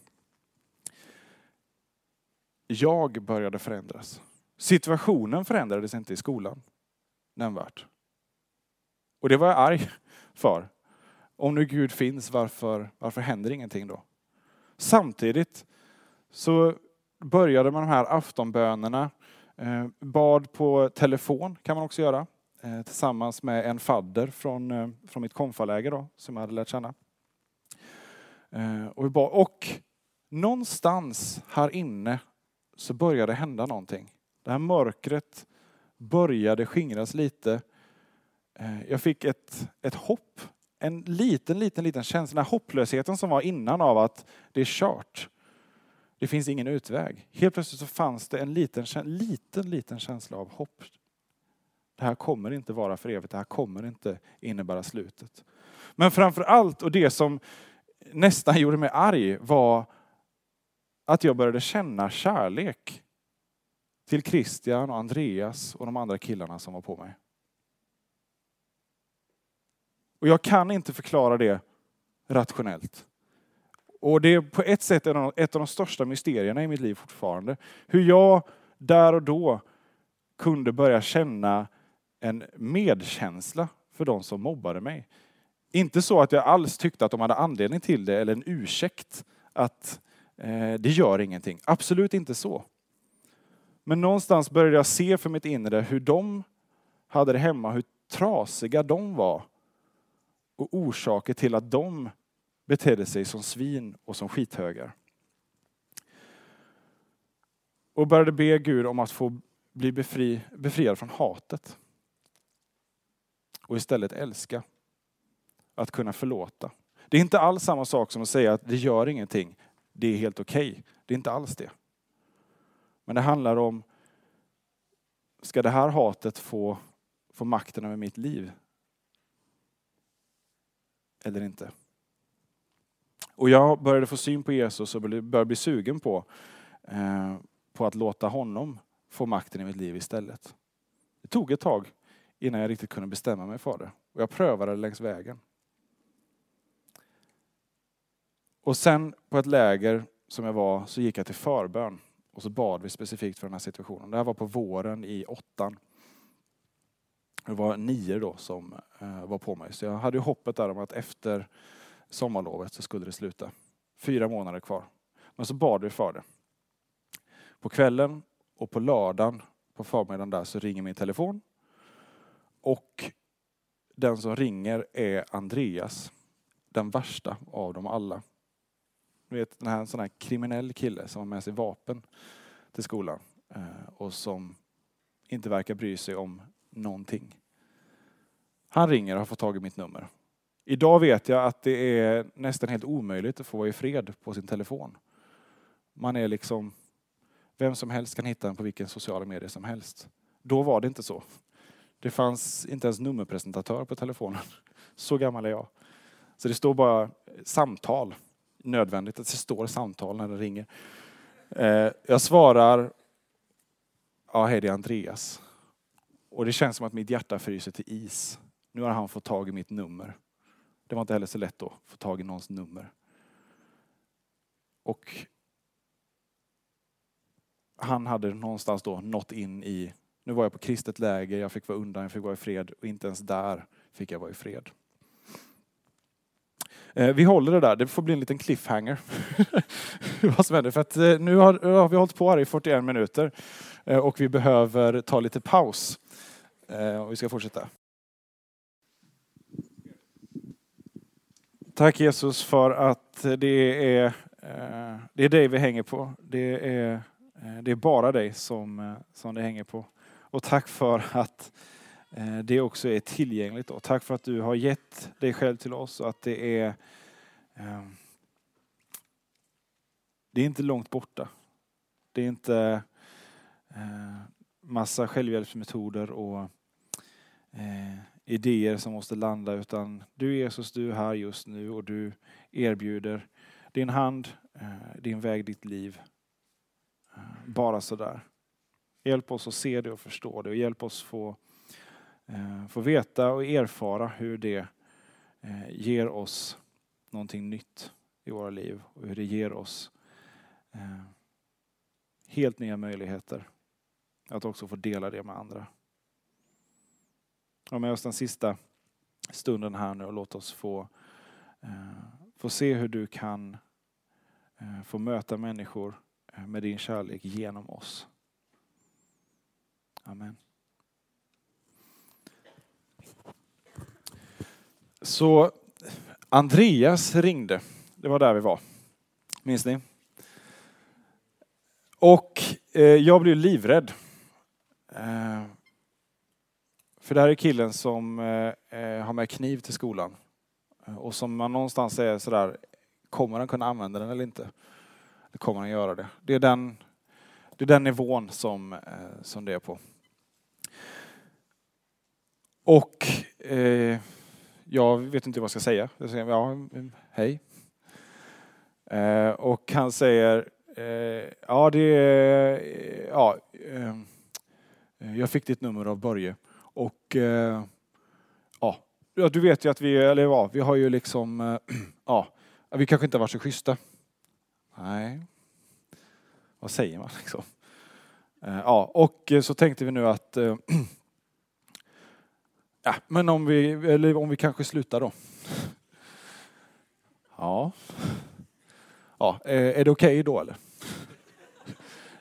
jag började förändras. Situationen förändrades inte i skolan nämnvärt. Och det var jag arg för. Om nu Gud finns, varför, varför händer ingenting då? Samtidigt så började man de här aftonbönerna. Eh, bad på telefon kan man också göra. Eh, tillsammans med en fadder från, eh, från mitt konfaläger då, som jag hade lärt känna. Eh, och, bad, och någonstans här inne så började det hända någonting. Det här mörkret började skingras lite. Eh, jag fick ett, ett hopp, en liten, liten, liten känsla. Den här hopplösheten som var innan av att det är kört. Det finns ingen utväg. Helt plötsligt så fanns det en liten, liten, liten känsla av hopp. Det här kommer inte vara för evigt, det här kommer inte innebära slutet. Men framför allt, och det som nästan gjorde mig arg, var att jag började känna kärlek till Christian och Andreas och de andra killarna som var på mig. Och jag kan inte förklara det rationellt. Och det är på ett sätt ett av de största mysterierna i mitt liv fortfarande. Hur jag där och då kunde börja känna en medkänsla för de som mobbade mig. Inte så att jag alls tyckte att de hade anledning till det eller en ursäkt att eh, det gör ingenting. Absolut inte så. Men någonstans började jag se för mitt inre hur de hade det hemma, hur trasiga de var. Och orsaker till att de betedde sig som svin och som skithögar. Och började be Gud om att få bli befri, befriad från hatet. Och istället älska. Att kunna förlåta. Det är inte alls samma sak som att säga att det gör ingenting, det är helt okej. Okay. Det är inte alls det. Men det handlar om, ska det här hatet få, få makten över mitt liv? Eller inte? Och jag började få syn på Jesus och började bli sugen på, eh, på att låta honom få makten i mitt liv istället. Det tog ett tag innan jag riktigt kunde bestämma mig för det. Och jag prövade det längs vägen. Och sen på ett läger som jag var så gick jag till förbön och så bad vi specifikt för den här situationen. Det här var på våren i åttan. Det var nio då som eh, var på mig. Så jag hade ju hoppet där om att efter sommarlovet så skulle det sluta. Fyra månader kvar. Men så bad vi för det. På kvällen och på lördagen på förmiddagen där så ringer min telefon. Och den som ringer är Andreas. Den värsta av dem alla. Du vet, den här, en sån här kriminell kille som har med sig vapen till skolan. Eh, och som inte verkar bry sig om någonting. Han ringer och har fått tag i mitt nummer. Idag vet jag att det är nästan helt omöjligt att få vara i fred på sin telefon. Man är liksom, vem som helst kan hitta den på vilken sociala medier som helst. Då var det inte så. Det fanns inte ens nummerpresentatör på telefonen. Så gammal är jag. Så det står bara samtal. Nödvändigt att det står samtal när det ringer. Eh, jag svarar, ja hej det är Andreas. Och det känns som att mitt hjärta fryser till is. Nu har han fått tag i mitt nummer. Det var inte heller så lätt att få tag i någons nummer. Och han hade någonstans då nått in i, nu var jag på kristet läger, jag fick vara undan, jag fick vara i fred och inte ens där fick jag vara i fred. Eh, vi håller det där, det får bli en liten cliffhanger. Vad som händer, för att eh, nu har, har vi hållit på här i 41 minuter eh, och vi behöver ta lite paus. Eh, och vi ska fortsätta. Tack Jesus för att det är, eh, det är dig vi hänger på. Det är, eh, det är bara dig som, eh, som det hänger på. Och tack för att Eh, det också är tillgängligt. Då. Tack för att du har gett dig själv till oss och att det är ehm, det är inte långt borta. Det är inte eh, massa självhjälpsmetoder och eh, idéer som måste landa utan du Jesus, du är här just nu och du erbjuder din hand, din väg, ditt liv. Bara sådär. Hjälp oss att se det och förstå det och hjälp oss få, Eh, få veta och erfara hur det eh, ger oss någonting nytt i våra liv och hur det ger oss eh, helt nya möjligheter. Att också få dela det med andra. Ha med oss den sista stunden här nu och låt oss få, få se hur du kan få möta människor med din kärlek genom oss. Amen. Så Andreas ringde. Det var där vi var. Minns ni? Och eh, jag blev livrädd. Eh, för det här är killen som eh, eh har med kniv till skolan. Eh, och som man någonstans säger sådär, kommer han kunna använda den eller inte? Eller kommer han göra det? Det är den, det är den nivån som, eh, som det är på. Och eh, jag vet inte vad jag ska säga. Jag säger, ja, mm, hej. Eh, och han säger, eh, ja det är, eh, ja, eh, jag fick ditt nummer av Börje. Och eh, ja, du vet ju att vi, eller ja, vi har ju liksom, eh, ja, vi kanske inte har varit så schyssta. Nej, vad säger man liksom? Eh, ja, och så tänkte vi nu att eh, Ja, men om vi, eller om vi kanske slutar då. Ja. Ja, är det okej okay då eller?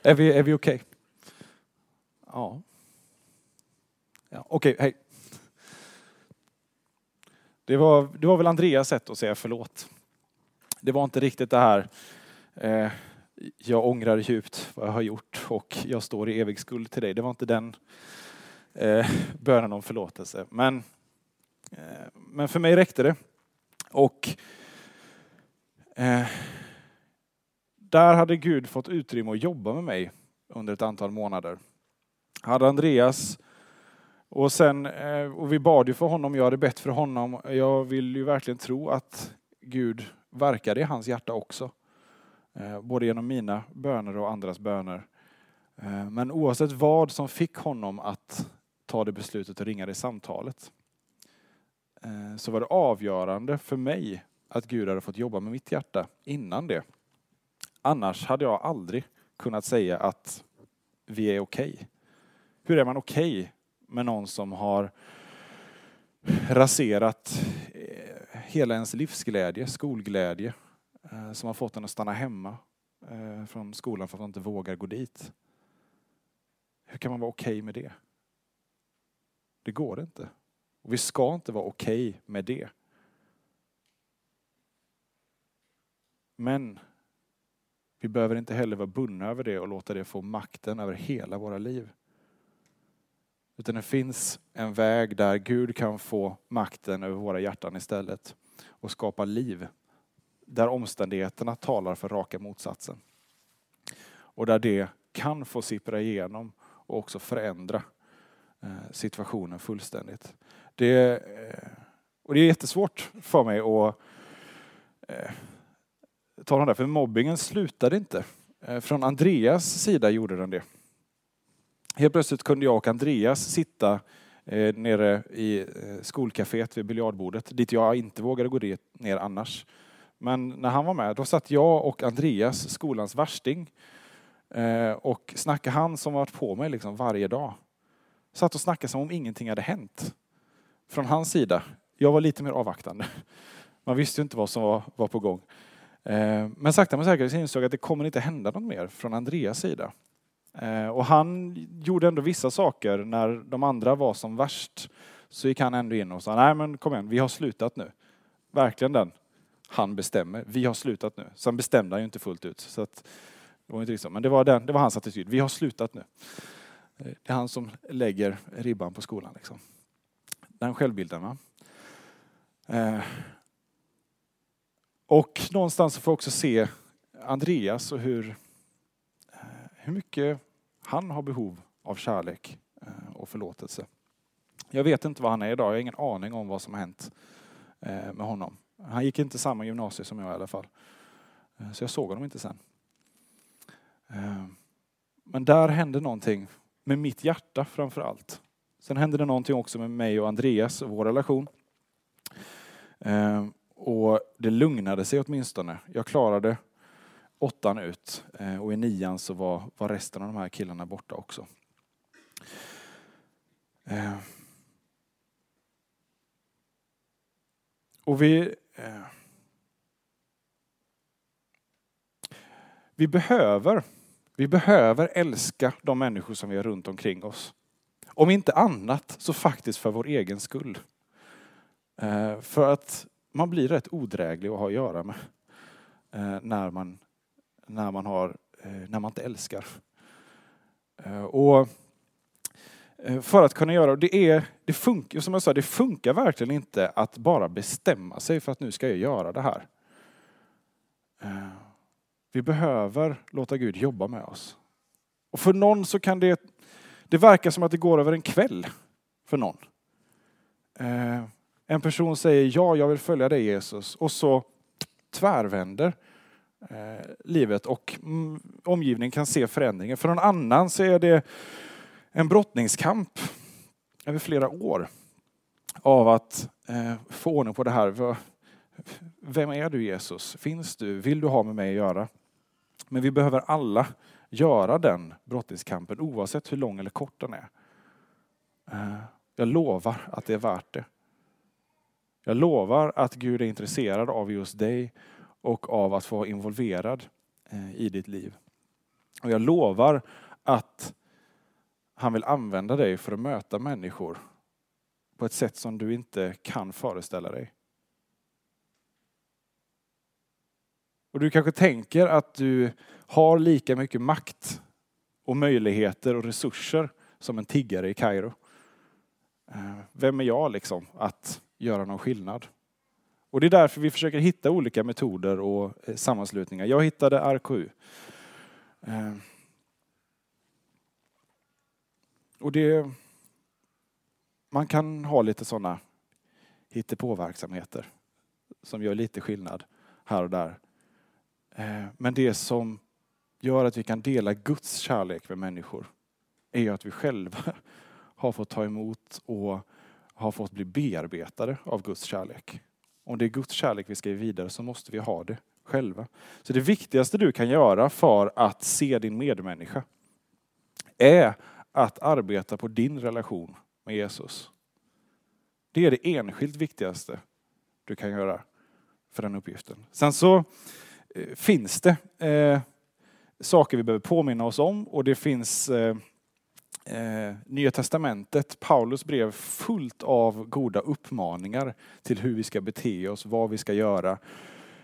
Är vi, är vi okej? Okay? Ja. ja Okej, okay, hej. Det var, det var väl Andreas sätt att säga förlåt. Det var inte riktigt det här, eh, jag ångrar djupt vad jag har gjort och jag står i evig skuld till dig. Det var inte den eh, bönen om förlåtelse. Men, eh, men för mig räckte det. Och eh, där hade Gud fått utrymme att jobba med mig under ett antal månader. Hade Andreas och sen, eh, och vi bad ju för honom, jag hade bett för honom. Jag vill ju verkligen tro att Gud verkade i hans hjärta också. Eh, både genom mina böner och andras böner. Eh, men oavsett vad som fick honom att ta det beslutet och ringa det samtalet. Eh, så var det avgörande för mig att Gud hade fått jobba med mitt hjärta innan det. Annars hade jag aldrig kunnat säga att vi är okej. Okay. Hur är man okej okay med någon som har raserat eh, hela ens livsglädje, skolglädje, eh, som har fått en att stanna hemma från skolan för att man inte vågar gå dit. Hur kan man vara okej okay med det? Det går inte. Och vi ska inte vara okej okay med det. Men vi behöver inte heller vara bundna över det och låta det få makten över hela våra liv. Utan det finns en väg där Gud kan få makten över våra hjärtan istället och skapa liv. Där omständigheterna talar för raka motsatsen. Och där det kan få sippra igenom och också förändra Eh, situationen fullständigt. Det, eh, och det är jättesvårt för mig att eh, tala om det, för mobbingen slutade inte. Eh, från Andreas sida gjorde den det. Helt plötsligt kunde jag och Andreas sitta nere i skolcaféet vid biljardbordet, dit jag inte vågade gå ner annars. Men när han var med, då satt jag och Andreas, skolans värsting, och snackade han som varit på mig liksom varje dag. Satt och snackade som om ingenting hade hänt. Från hans sida. Jag var lite mer avvaktande. Man visste ju inte vad som var, var på gång. Eh, men sakta men säkert insåg jag att det kommer inte hända något mer från Andreas sida. Eh, och han gjorde ändå vissa saker när de andra var som värst. Så gick han ändå in och sa, nej men kom igen, vi har slutat nu. Verkligen den. Han bestämmer, vi har slutat nu. Sen bestämde han ju inte fullt ut. Så att, det var inte liksom, men det var, den, det var hans attityd, vi har slutat nu. Det är han som lägger ribban på skolan. Liksom. Den självbilden. Va? Eh. Och någonstans får jag också se Andreas och hur, eh, hur mycket han har behov av kärlek eh, och förlåtelse. Jag vet inte var han är idag, jag har ingen aning om vad som har hänt eh, med honom. Han gick inte samma gymnasium som jag i alla fall. Så jag såg honom inte sen. Men där hände någonting med mitt hjärta framför allt. Sen hände det någonting också med mig och Andreas och vår relation. Ehm, och det lugnade sig åtminstone. Jag klarade åttan ut eh, och i nian så var, var resten av de här killarna borta också. Ehm. Och vi, eh, vi, behöver, vi behöver älska de människor som vi har runt omkring oss. Om inte annat så faktiskt för vår egen skull. Eh, för att man blir rätt odräglig att ha att göra med eh, när man, när man, har, eh, när man inte älskar. Och för att kunna göra det. Är, det funkar, som jag sa, det funkar verkligen inte att bara bestämma sig för att nu ska jag göra det här. Vi behöver låta Gud jobba med oss. Och för någon så kan det, det verka som att det går över en kväll. För någon. Eh, en person säger ja, jag vill följa dig Jesus. Och så tvärvänder eh, livet och mm, omgivningen kan se förändringen. För någon annan så är det en brottningskamp över flera år av att eh, få ordning på det här. Vem är du Jesus? Finns du? Vill du ha med mig att göra? Men vi behöver alla göra den brottningskampen oavsett hur lång eller kort den är. Eh, jag lovar att det är värt det. Jag lovar att Gud är intresserad av just dig och av att få vara involverad eh, i ditt liv. Och jag lovar att han vill använda dig för att möta människor på ett sätt som du inte kan föreställa dig. Och du kanske tänker att du har lika mycket makt och möjligheter och resurser som en tiggare i Kairo. Eh, vem är jag liksom att göra någon skillnad? Och det är därför vi försöker hitta olika metoder och eh, sammanslutningar. Jag hittade RKU. Eh, och det, man kan ha lite sådana hittepåverksamheter som gör lite skillnad här och där. Eh, men det som gör att vi kan dela Guds kärlek med människor är ju att vi själva har fått ta emot och har fått bli bearbetade av Guds kärlek. Om det är Guds kärlek vi ska ge vidare så måste vi ha det själva. Så det viktigaste du kan göra för att se din medmänniska är att arbeta på din relation med Jesus. Det är det enskilt viktigaste du kan göra för den uppgiften. Sen så Eh, finns det eh, saker vi behöver påminna oss om och det finns eh, eh, Nya Testamentet, Paulus brev fullt av goda uppmaningar till hur vi ska bete oss, vad vi ska göra.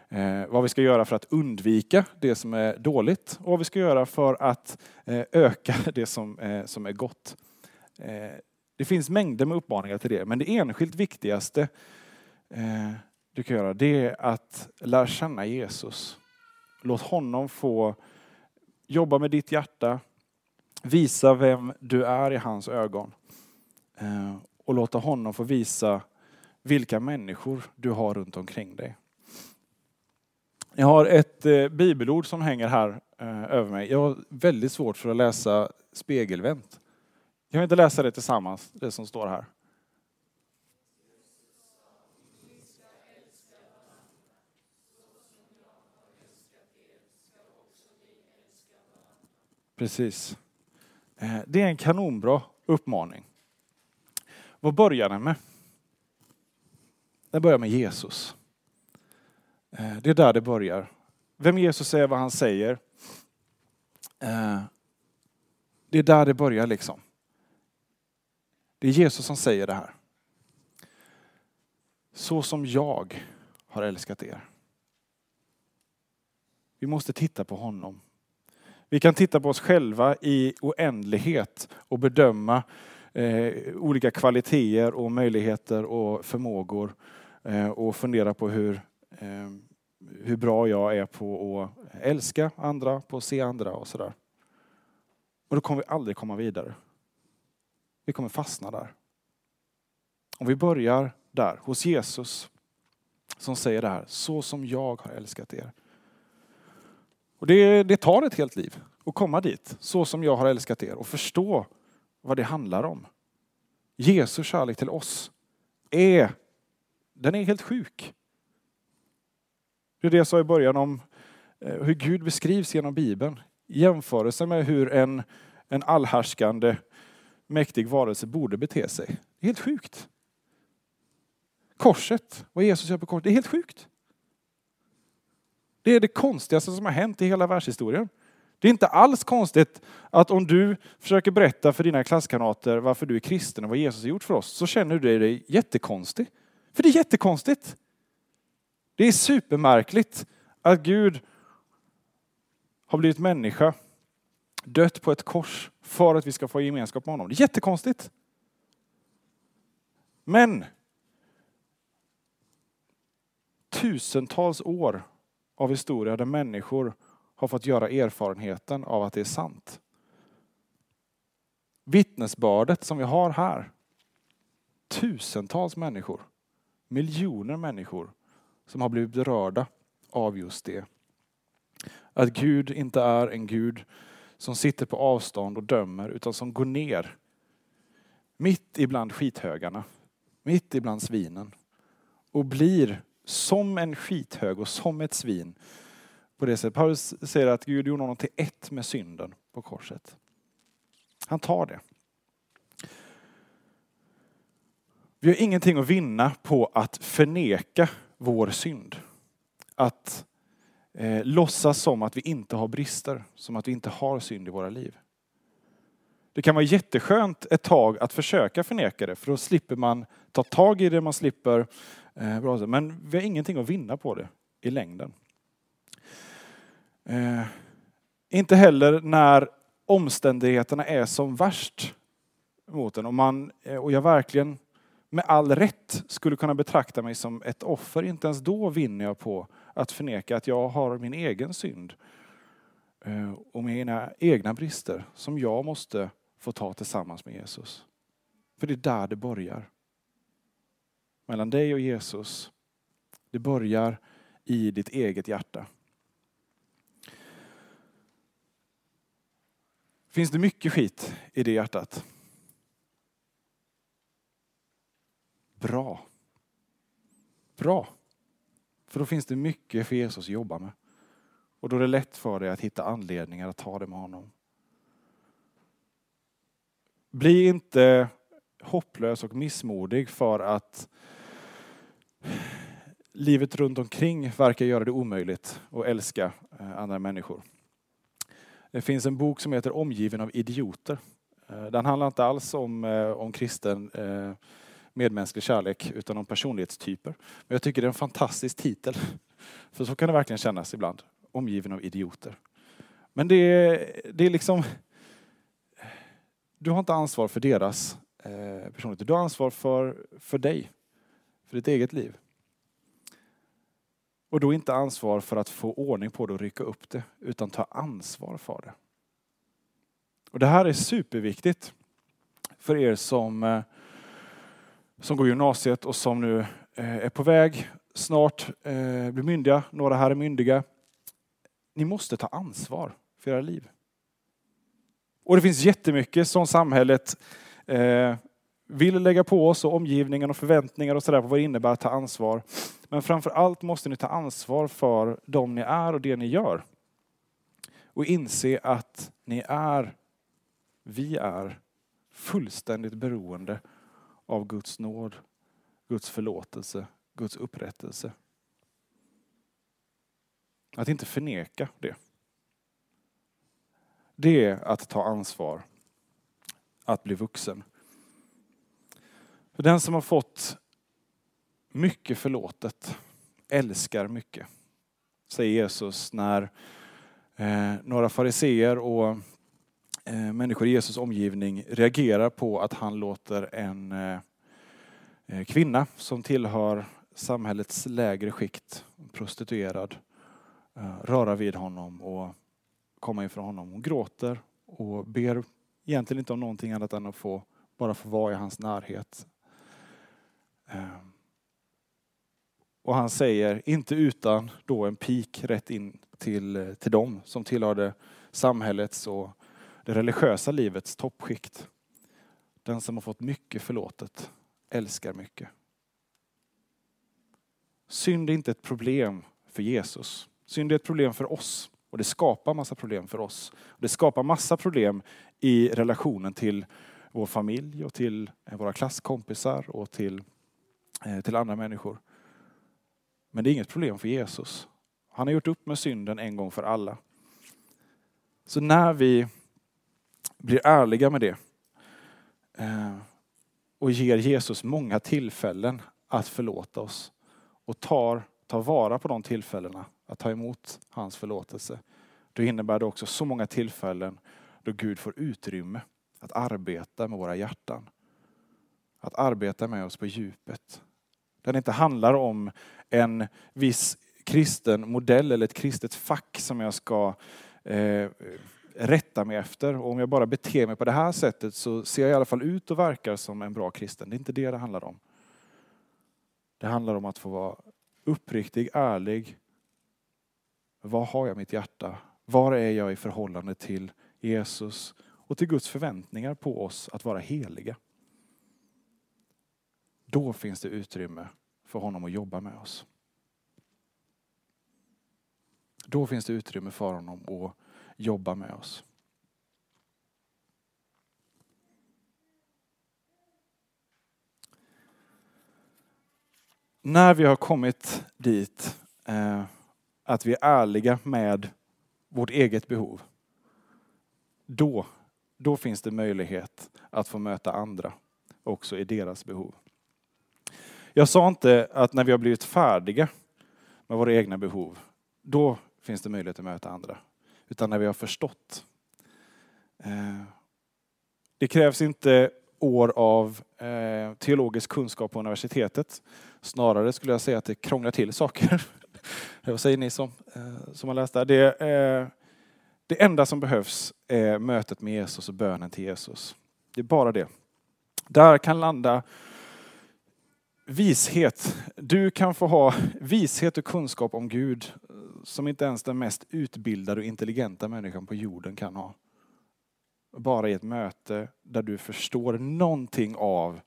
Eh, vad vi ska göra för att undvika det som är dåligt och vad vi ska göra för att eh, öka det som, eh, som är gott. Eh, det finns mängder med uppmaningar till det, men det enskilt viktigaste eh, du kan göra det är att lära känna Jesus. Låt honom få jobba med ditt hjärta, visa vem du är i hans ögon eh, och låta honom få visa vilka människor du har runt omkring dig. Jag har ett eh, bibelord som hänger här eh, över mig. Jag har väldigt svårt för att läsa spegelvänt. Kan vi inte läsa det tillsammans, det som står här? Precis. Eh, det är en kanonbra uppmaning. Vad börjar den med? Den börjar med Jesus. Eh, det är där det börjar. Vem Jesus är, vad han säger. Eh, det är där det börjar liksom. Det är Jesus som säger det här. Så som jag har älskat er. Vi måste titta på honom. Vi kan titta på oss själva i oändlighet och bedöma eh, olika kvaliteter och möjligheter och förmågor eh, och fundera på hur eh, hur bra jag är på att älska andra, på att se andra och sådär. Och då kommer vi aldrig komma vidare. Vi kommer fastna där. Om vi börjar där, hos Jesus, som säger det här, så som jag har älskat er. Och det, det tar ett helt liv att komma dit, så som jag har älskat er och förstå vad det handlar om. Jesu kärlek till oss är, den är helt sjuk. Det är det jag sa i början om eh, hur Gud beskrivs genom Bibeln. I jämförelse med hur en, en allhärskande mäktig varelse borde bete sig. Det är helt sjukt. Korset, vad Jesus gör på korset, det är helt sjukt. Det är det konstigaste som har hänt i hela världshistorien. Det är inte alls konstigt att om du försöker berätta för dina klasskamrater varför du är kristen och vad Jesus har gjort för oss, så känner du dig jättekonstig. För det är jättekonstigt. Det är supermärkligt att Gud har blivit människa, dött på ett kors för att vi ska få gemenskap med honom. Det är jättekonstigt. Men tusentals år av historia där människor har fått göra erfarenheten av att det är sant. Vittnesbördet som vi har här. Tusentals människor, miljoner människor som har blivit berörda av just det. Att Gud inte är en Gud som sitter på avstånd och dömer utan som går ner mitt ibland skithögarna, mitt ibland svinen och blir som en skithög och som ett svin på det sättet. Paulus säger att Gud gjorde honom till ett med synden på korset. Han tar det. Vi har ingenting att vinna på att förneka vår synd. Att eh, låtsas som att vi inte har brister, som att vi inte har synd i våra liv. Det kan vara jätteskönt ett tag att försöka förneka det, för då slipper man ta tag i det, man slipper... Eh, men vi har ingenting att vinna på det i längden. Eh, inte heller när omständigheterna är som värst mot en och, man, eh, och jag verkligen med all rätt skulle kunna betrakta mig som ett offer. Inte ens då vinner jag på att förneka att jag har min egen synd eh, och mina egna brister som jag måste få ta tillsammans med Jesus. För det är där det börjar. Mellan dig och Jesus. Det börjar i ditt eget hjärta. Finns det mycket skit i det hjärtat? Bra. Bra. För då finns det mycket för Jesus att jobba med. Och då är det lätt för dig att hitta anledningar att ta det med honom. Bli inte hopplös och missmodig för att livet runt omkring verkar göra det omöjligt att älska eh, andra människor. Det finns en bok som heter Omgiven av idioter. Eh, den handlar inte alls om, eh, om kristen medmänsklig kärlek utan om personlighetstyper. Men jag tycker det är en fantastisk titel. För så kan det verkligen kännas ibland. Omgiven av idioter. Men det är, det är liksom... Du har inte ansvar för deras personlighet. Du har ansvar för, för dig. För ditt eget liv. Och då inte ansvar för att få ordning på det och rycka upp det, utan ta ansvar för det. Och Det här är superviktigt för er som, eh, som går gymnasiet och som nu eh, är på väg snart eh, blir myndiga. Några här är myndiga. Ni måste ta ansvar för era liv. Och det finns jättemycket som samhället vill lägga på oss och omgivningen och förväntningar och sådär på vad det innebär att ta ansvar. Men framför allt måste ni ta ansvar för dem ni är och det ni gör. Och inse att ni är, vi är, fullständigt beroende av Guds nåd, Guds förlåtelse, Guds upprättelse. Att inte förneka det. Det är att ta ansvar, att bli vuxen. För den som har fått mycket förlåtet älskar mycket, säger Jesus när eh, några fariseer och eh, människor i Jesus omgivning reagerar på att han låter en eh, eh kvinna som tillhör samhällets lägre skikt, prostituerad, eh, röra vid honom och komma inför honom. Hon gråter och ber egentligen inte om någonting annat än att få bara få vara i hans närhet. Ehm, och han säger, inte utan då en pik rätt in till, eh, till dem som tillhörde samhällets och det religiösa livets toppskikt. Den som har fått mycket förlåtet älskar mycket. Synd är inte ett problem för Jesus. Synd är ett problem för oss och det skapar massa problem för oss. Det skapar massa problem i relationen till vår familj och till eh, våra klasskompisar och till, Eh, till andra människor. Men det är inget problem för Jesus. Han har gjort upp med synden en gång för alla. Så när vi blir ärliga med det eh, och ger Jesus många tillfällen att förlåta oss och tar, tar vara på de tillfällena att ta emot hans förlåtelse. Då innebär det också så många tillfällen då Gud får utrymme att arbeta med våra hjärtan. Att arbeta med oss på djupet. Där det inte handlar om en viss kristen modell eller ett kristet fack som jag ska eh, rätta mig efter. Och om jag bara beter mig på det här sättet så ser jag i alla fall ut och verkar som en bra kristen. Det är inte det det handlar om. Det handlar om att få vara uppriktig, ärlig. Var har jag mitt hjärta? Var är jag i förhållande till Jesus och till Guds förväntningar på oss att vara heliga? Då finns det utrymme för honom att jobba med oss. Då finns det utrymme för honom att jobba med oss. När vi har kommit dit eh, att vi är ärliga med vårt eget behov, då, då finns det möjlighet att få möta andra också i deras behov. Jag sa inte att när vi har blivit färdiga med våra egna behov, då finns det möjlighet att möta andra. Utan när vi har förstått. Eh, det krävs inte år av eh, teologisk kunskap på universitetet. Snarare skulle jag säga att det krånglar till saker. Vad säger ni som, eh, som har läst där? Det, det enda som behövs är mötet med Jesus och bönen till Jesus. Det är bara det. Där kan landa vishet. Du kan få ha vishet och kunskap om Gud som inte ens den mest utbildade och intelligenta människan på jorden kan ha. Bara i ett möte där du förstår någonting av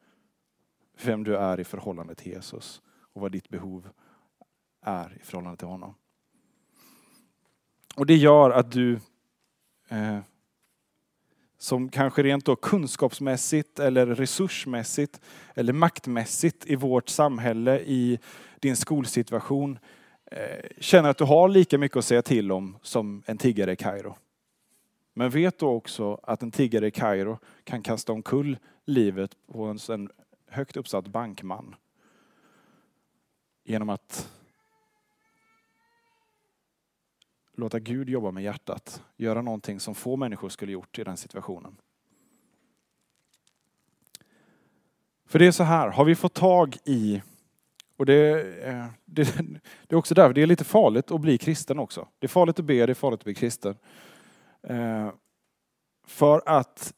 vem du är i förhållande till Jesus och vad ditt behov är i förhållande till honom. Och det gör att du eh, som kanske rent då kunskapsmässigt eller resursmässigt eller maktmässigt i vårt samhälle, i din skolsituation, eh, känner att du har lika mycket att säga till om som en tiggare i Kairo. Men vet då också att en tiggare i Kairo kan kasta omkull livet på en högt uppsatt bankman. Genom att låta Gud jobba med hjärtat, göra någonting som få människor skulle gjort i den situationen. För det är så här, har vi fått tag i, och det, eh, det, det är också därför det är lite farligt att bli kristen också. Det är farligt att be, det är farligt att bli kristen. Eh, för att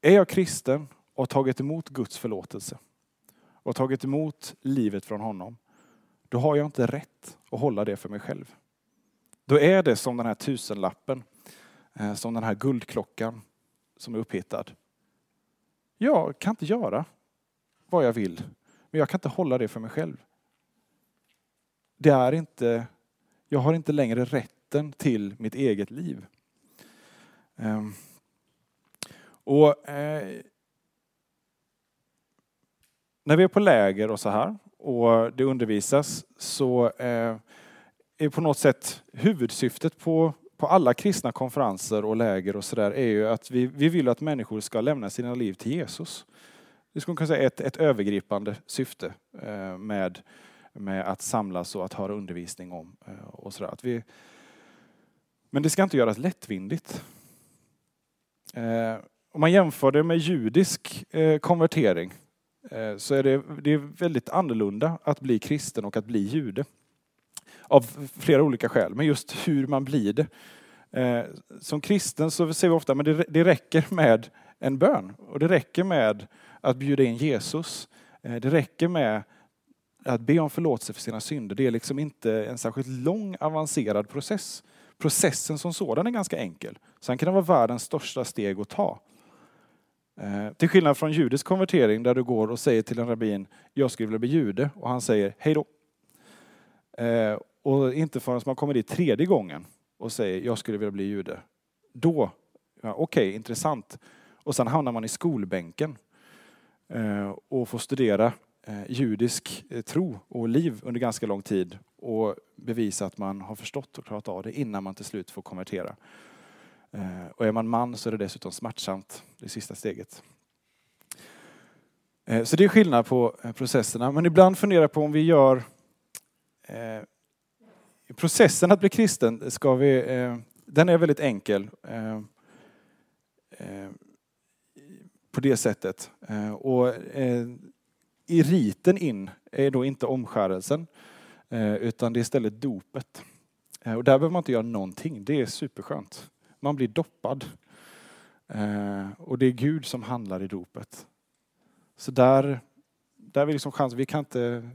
är jag kristen och har tagit emot Guds förlåtelse och tagit emot livet från honom, då har jag inte rätt att hålla det för mig själv. Då är det som den här tusenlappen, eh, som den här guldklockan som är upphittad. Jag kan inte göra vad jag vill, men jag kan inte hålla det för mig själv. Det är inte, jag har inte längre rätten till mitt eget liv. Ehm, och eh, när vi är på läger och så här och det undervisas så eh, är på något sätt huvudsyftet på, på alla kristna konferenser och läger och sådär är ju att vi, vi vill att människor ska lämna sina liv till Jesus. Det skulle kunna säga ett, ett övergripande syfte eh, med, med att samlas och att höra undervisning om. Eh, och sådär. Att vi, men det ska inte göras lättvindigt. Eh, om man jämför det med judisk eh, konvertering eh, så är det, det är väldigt annorlunda att bli kristen och att bli jude. Av flera olika skäl, men just hur man blir det. Eh, som kristen så ser vi ofta att det, det räcker med en bön och det räcker med att bjuda in Jesus. Eh, det räcker med att be om förlåtelse för sina synder. Det är liksom inte en särskilt lång avancerad process. Processen som sådan är ganska enkel. Sen kan det vara världens största steg att ta. Eh, till skillnad från judisk konvertering där du går och säger till en rabbin, jag skulle vilja bli jude och han säger hej då. Eh, och inte förrän man kommer dit tredje gången och säger jag skulle vilja bli jude. Då, ja, okej, okay, intressant. Och sen hamnar man i skolbänken eh, och får studera eh, judisk eh, tro och liv under ganska lång tid och bevisa att man har förstått och klarat av det innan man till slut får konvertera. Eh, och är man man så är det dessutom smärtsamt, det sista steget. Eh, så det är skillnad på eh, processerna, men ibland funderar jag på om vi gör eh, processen att bli kristen, ska vi, eh, den är väldigt enkel eh, eh, på det sättet. Och i riten in är då inte omskärelsen, utan det är istället dopet. Och där behöver man inte göra någonting, det är superskönt. Man blir doppad. Och det är Gud som handlar i dopet. Så där, där är vi liksom chans. Vi kan, inte,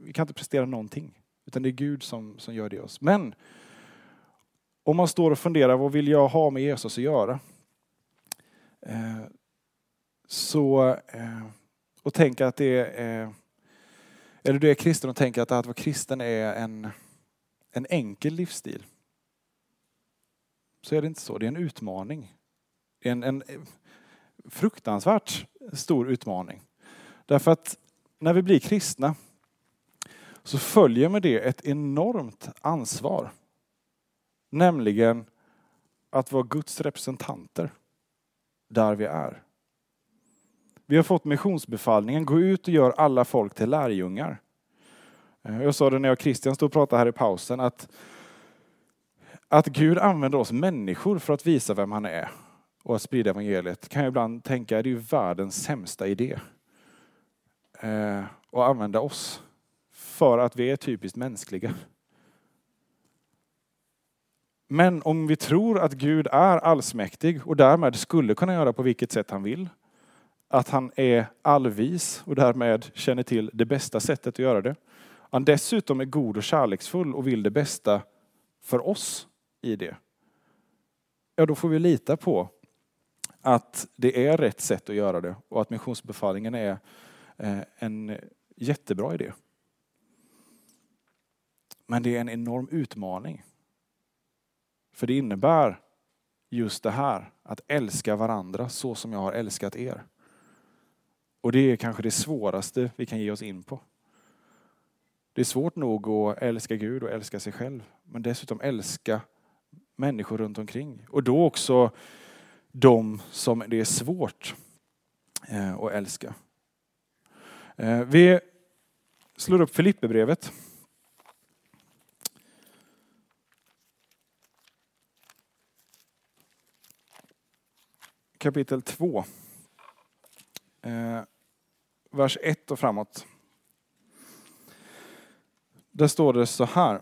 vi kan inte prestera någonting. Utan det är Gud som, som gör det i oss. Men om man står och funderar, vad vill jag ha med Jesus att göra? Eh, så, eh, och tänker att det är, eh, eller du är kristen och tänker att att vara kristen är en, en enkel livsstil så är det inte så. Det är en utmaning. En, en eh, fruktansvärt stor utmaning. Därför att när vi blir kristna så följer med det ett enormt ansvar. Nämligen att vara Guds representanter där vi är. Vi har fått missionsbefallningen, gå ut och gör alla folk till lärjungar. Eh, jag sa det när jag och Christian stod och pratade här i pausen, att att Gud använder oss människor för att visa vem han är och att sprida evangeliet kan jag ibland tänka är ju världens sämsta idé. Eh, att använda oss för att vi är typiskt mänskliga. Men om vi tror att Gud är allsmäktig och därmed skulle kunna göra på vilket sätt han vill, att han är allvis och därmed känner till det bästa sättet att göra det. Han dessutom är god och kärleksfull och vill det bästa för oss i det. Ja, då får vi lita på att det är rätt sätt att göra det och att missionsbefallningen är eh, en jättebra idé. Men det är en enorm utmaning. För det innebär just det här, att älska varandra så som jag har älskat er. Och det är kanske det svåraste vi kan ge oss in på. Det är svårt nog att älska Gud och älska sig själv, men dessutom älska människor runt omkring. Och då också de som det är svårt eh, att älska. Eh, vi slår upp Filipperbrevet. Kapitel 2. Eh, vers 1 och framåt. Där står det så här.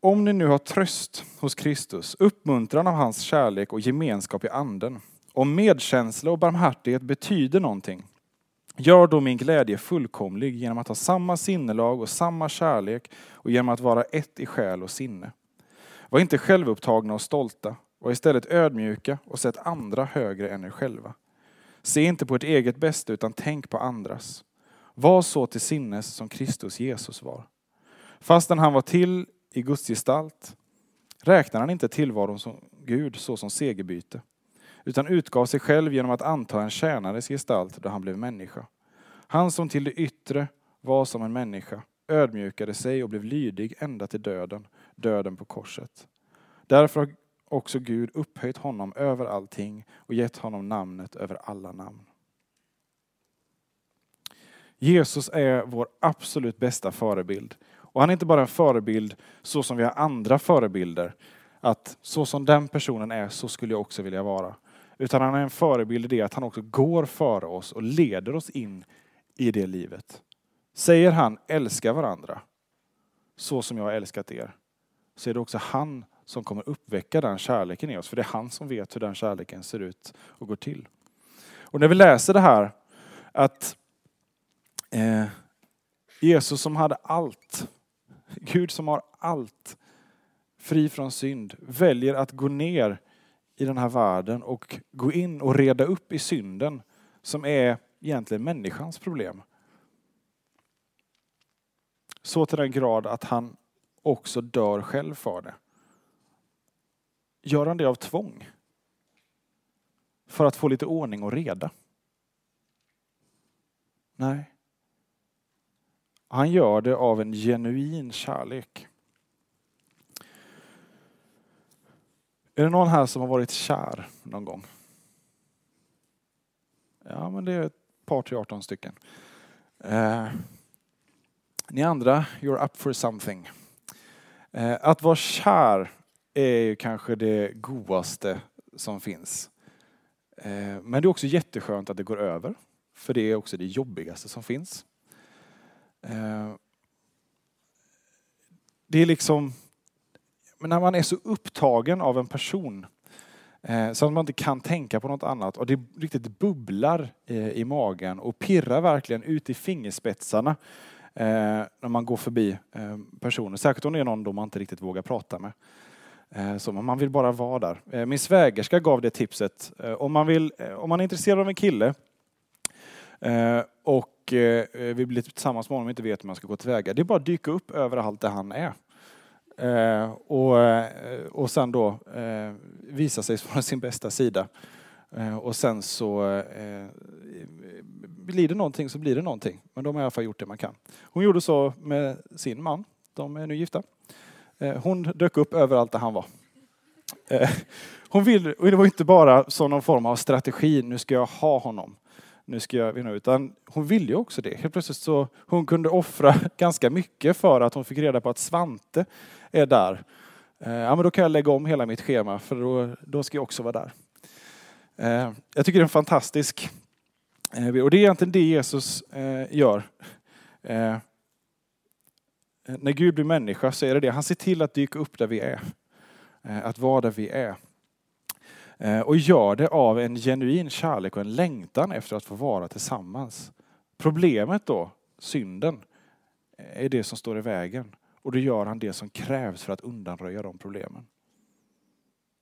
Om ni nu har tröst hos Kristus, uppmuntran av hans kärlek och gemenskap i anden, om medkänsla och barmhärtighet betyder någonting, gör då min glädje fullkomlig genom att ha samma sinnelag och samma kärlek och genom att vara ett i själ och sinne. Var inte självupptagna och stolta, var istället ödmjuka och sätt andra högre än er själva. Se inte på ert eget bästa utan tänk på andras. Var så till sinnes som Kristus Jesus var. Fastän han var till i Guds gestalt räknade han inte tillvaron som Gud såsom segerbyte, utan utgav sig själv genom att anta en tjänares gestalt då han blev människa. Han som till det yttre var som en människa ödmjukade sig och blev lydig ända till döden, döden på korset. Därför har också Gud upphöjt honom över allting och gett honom namnet över alla namn. Jesus är vår absolut bästa förebild och han är inte bara en förebild så som vi har andra förebilder. Att så som den personen är, så skulle jag också vilja vara. Utan han är en förebild i det att han också går före oss och leder oss in i det livet. Säger han älska varandra så som jag har älskat er, så är det också han som kommer uppväcka den kärleken i oss. För det är han som vet hur den kärleken ser ut och går till. Och när vi läser det här att eh, Jesus som hade allt Gud som har allt, fri från synd, väljer att gå ner i den här världen och gå in och reda upp i synden som är egentligen människans problem. Så till den grad att han också dör själv för det. Gör han det av tvång? För att få lite ordning och reda? Nej. Han gör det av en genuin kärlek. Är det någon här som har varit kär någon gång? Ja, men det är ett par till 18 stycken. Eh, ni andra, you're up for something. Eh, att vara kär är ju kanske det godaste som finns. Eh, men det är också jätteskönt att det går över. För det är också det jobbigaste som finns. Eh, det är liksom, när man är så upptagen av en person eh, så att man inte kan tänka på något annat och det riktigt bubblar i magen och pirrar verkligen ut i fingerspetsarna när man går förbi personer. Särskilt om det är någon man inte riktigt vågar prata med. Eh, så man vill bara vara där. Eh, min svägerska gav det tipset. Eh, om man, vill, om man är intresserad av en kille och vill bli tillsammans med honom och inte vet hur man ska gå tillväga. Det är bara att dyka upp överallt där han är. Och, och sen då visa sig från sin bästa sida. Och sen så blir det någonting så blir det någonting. Men de har i alla fall gjort det man kan. Hon gjorde så med sin man. De är nu gifta. Eh, hon dök upp överallt där han var. Eh, hon vill, och det var inte bara som någon form av strategi, nu ska jag ha honom nu ska jag vinna. Utan hon ville ju också det. Helt plötsligt så hon kunde offra ganska mycket för att hon fick reda på att Svante är där. Eh, ja, men då kan jag lägga om hela mitt schema för då, då ska jag också vara där. Jag tycker det är en fantastisk och det är egentligen det Jesus gör. När Gud blir människa så är det det. Han ser till att dyka upp där vi är. Eh, att vara där vi är. Eh, och gör det av en genuin kärlek och en längtan efter att få vara tillsammans. Problemet då, synden, eh, är det som står i vägen. Och då gör han det som krävs för att undanröja de problemen.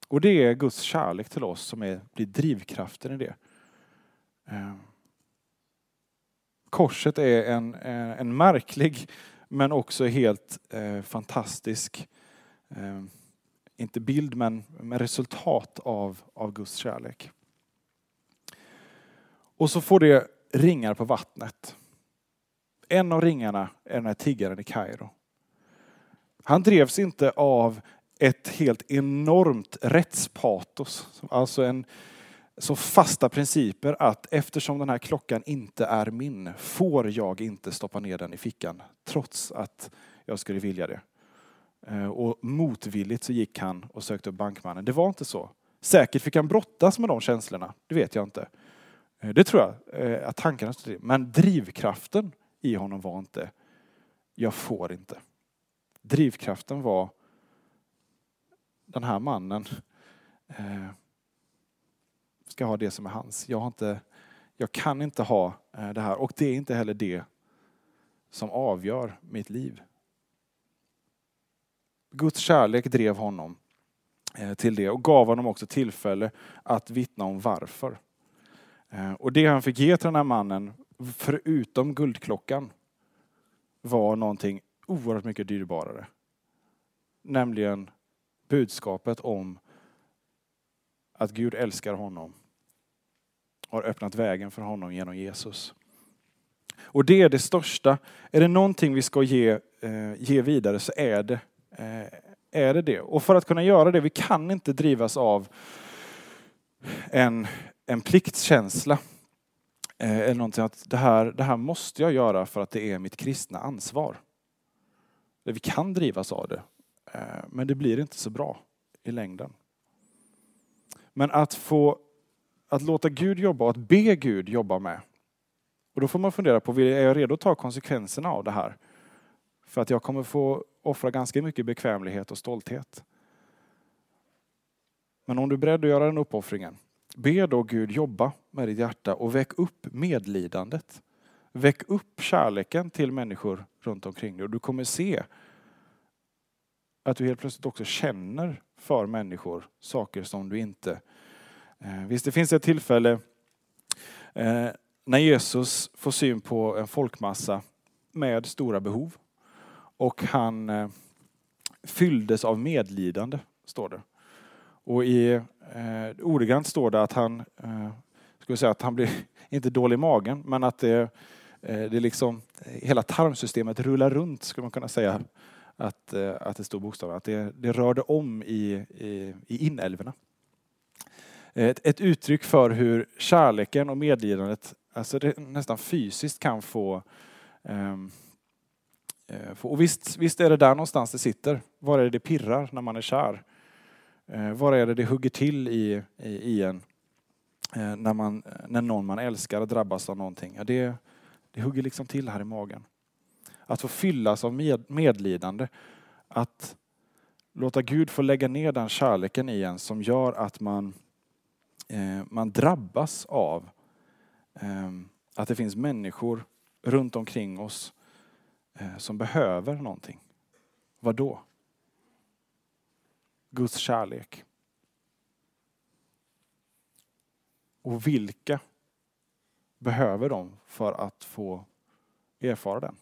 Och det är Guds kärlek till oss som är, blir drivkraften i det. Korset är en, en märklig men också helt eh, fantastisk eh, inte bild men, men resultat av, av Guds kärlek. Och så får det ringar på vattnet. En av ringarna är den här tiggaren i Kairo. Han drevs inte av ett helt enormt rättspatos, alltså en så fasta principer att eftersom den här klockan inte är min får jag inte stoppa ner den i fickan trots att jag skulle vilja det. Eh, och motvilligt så gick han och sökte upp bankmannen. Det var inte så. Säkert fick han brottas med de känslorna, det vet jag inte. Eh, det tror jag eh, att tankarna stod till. Men drivkraften i honom var inte, jag får inte. Drivkraften var, den här mannen ska ha det som är hans. Jag, har inte, jag kan inte ha eh, det här och det är inte heller det som avgör mitt liv. Guds kärlek drev honom eh, till det och gav honom också tillfälle att vittna om varför. Eh, och det han fick ge till den här mannen, förutom guldklockan, var någonting oerhört mycket dyrbarare. Nämligen budskapet om att Gud älskar honom har öppnat vägen för honom genom Jesus. Och det är det största. Är det någonting vi ska ge, eh, ge vidare så är det Eh, är det det. Och för att kunna göra det, vi kan inte drivas av en, en pliktkänsla. Eh, eller någonting att det här, det här måste jag göra för att det är mitt kristna ansvar. Vi kan drivas av det, eh, men det blir inte så bra i längden. Men att få att låta Gud jobba och att be Gud jobba med. Och då får man fundera på, är jag redo att ta konsekvenserna av det här? För att jag kommer få offra ganska mycket bekvämlighet och stolthet. Men om du är beredd att göra den uppoffringen, be då Gud jobba med ditt hjärta och väck upp medlidandet. Väck upp kärleken till människor runt omkring dig och du kommer se att du helt plötsligt också känner för människor saker som du inte... Eh, visst, det finns ett tillfälle eh, när Jesus får syn på en folkmassa med stora behov. Och han, eh, fylldes av medlidande, står det. Och i eh, ordagrant står det att han, eh, ska säga att han blir inte dålig i magen, men att det, eh, det liksom, hela tarmsystemet rullar runt, skulle man kunna säga att, eh, att det stod bokstavligen. Att det, det rörde om i, i, i inälvorna. Eh, ett, ett uttryck för hur kärleken och medlidandet alltså det nästan fysiskt kan få um, och visst, visst är det där någonstans det sitter. Var är det det pirrar när man är kär? Uh, var är det det hugger till i, i, i en uh, när, man, när någon man älskar drabbas av någonting? Ja, det, det hugger liksom till här i magen. Att få fyllas av med, medlidande. Att låta Gud få lägga ner den kärleken i en som gör att man, Eh, man drabbas av eh, att det finns människor runt omkring oss eh, som behöver någonting. Vad då? Guds kärlek. Och vilka behöver de för att få erfara den?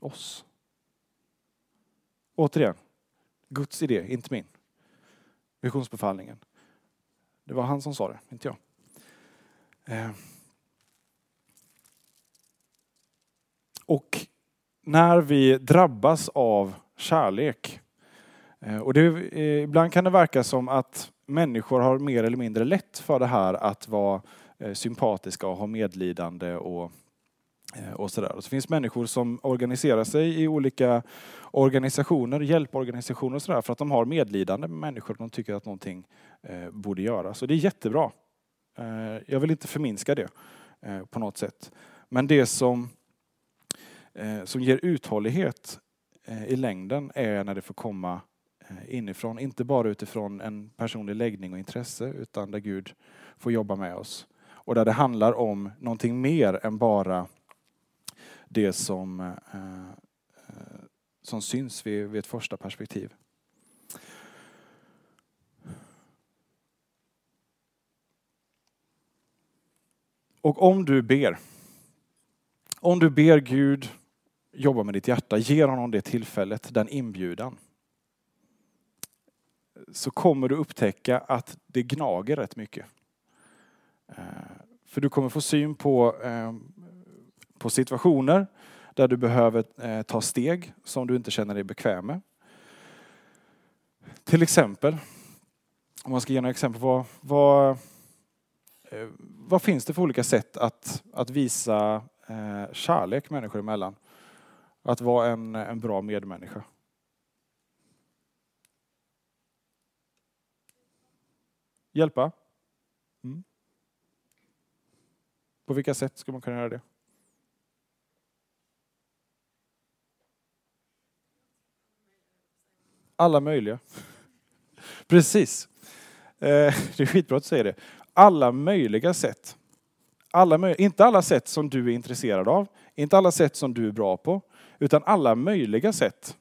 Oss. Återigen, Guds idé, inte min. Missionsbefallningen. Det var han som sa det, inte jag. Eh. Och när vi drabbas av kärlek, eh, och det, eh, ibland kan det verka som att människor har mer eller mindre lätt för det här att vara sympatiska och ha medlidande och Eh, och så, där. så finns människor som organiserar sig i olika organisationer, hjälporganisationer och sådär för att de har medlidande med människor och de tycker att någonting eh, borde göras. Och det är jättebra. Eh, jag vill inte förminska det eh, på något sätt. Men det som, eh, som ger uthållighet eh, i längden är när det får komma eh, inifrån. Inte bara utifrån en personlig läggning och intresse utan där Gud får jobba med oss. Och där det handlar om någonting mer än bara det som, eh, eh, som syns vid, vid ett första perspektiv. Och om du ber, om du ber Gud jobba med ditt hjärta, ger honom det tillfället, den inbjudan, så kommer du upptäcka att det gnager rätt mycket. Eh, för du kommer få syn på eh, på situationer där du behöver eh, ta steg som du inte känner dig bekväm med. Till exempel, om man ska ge några exempel, vad, vad, eh, vad finns det för olika sätt att, att visa eh, kärlek människor emellan? Att vara en, en bra medmänniska. Hjälpa? Mm. På vilka sätt ska man kunna göra det? Alla möjliga. Precis. Eh, det är skitbra att du säger det. Alla möjliga sätt. Alla möj inte alla sätt som du är intresserad av, inte alla sätt som du är bra på, utan alla möjliga sätt.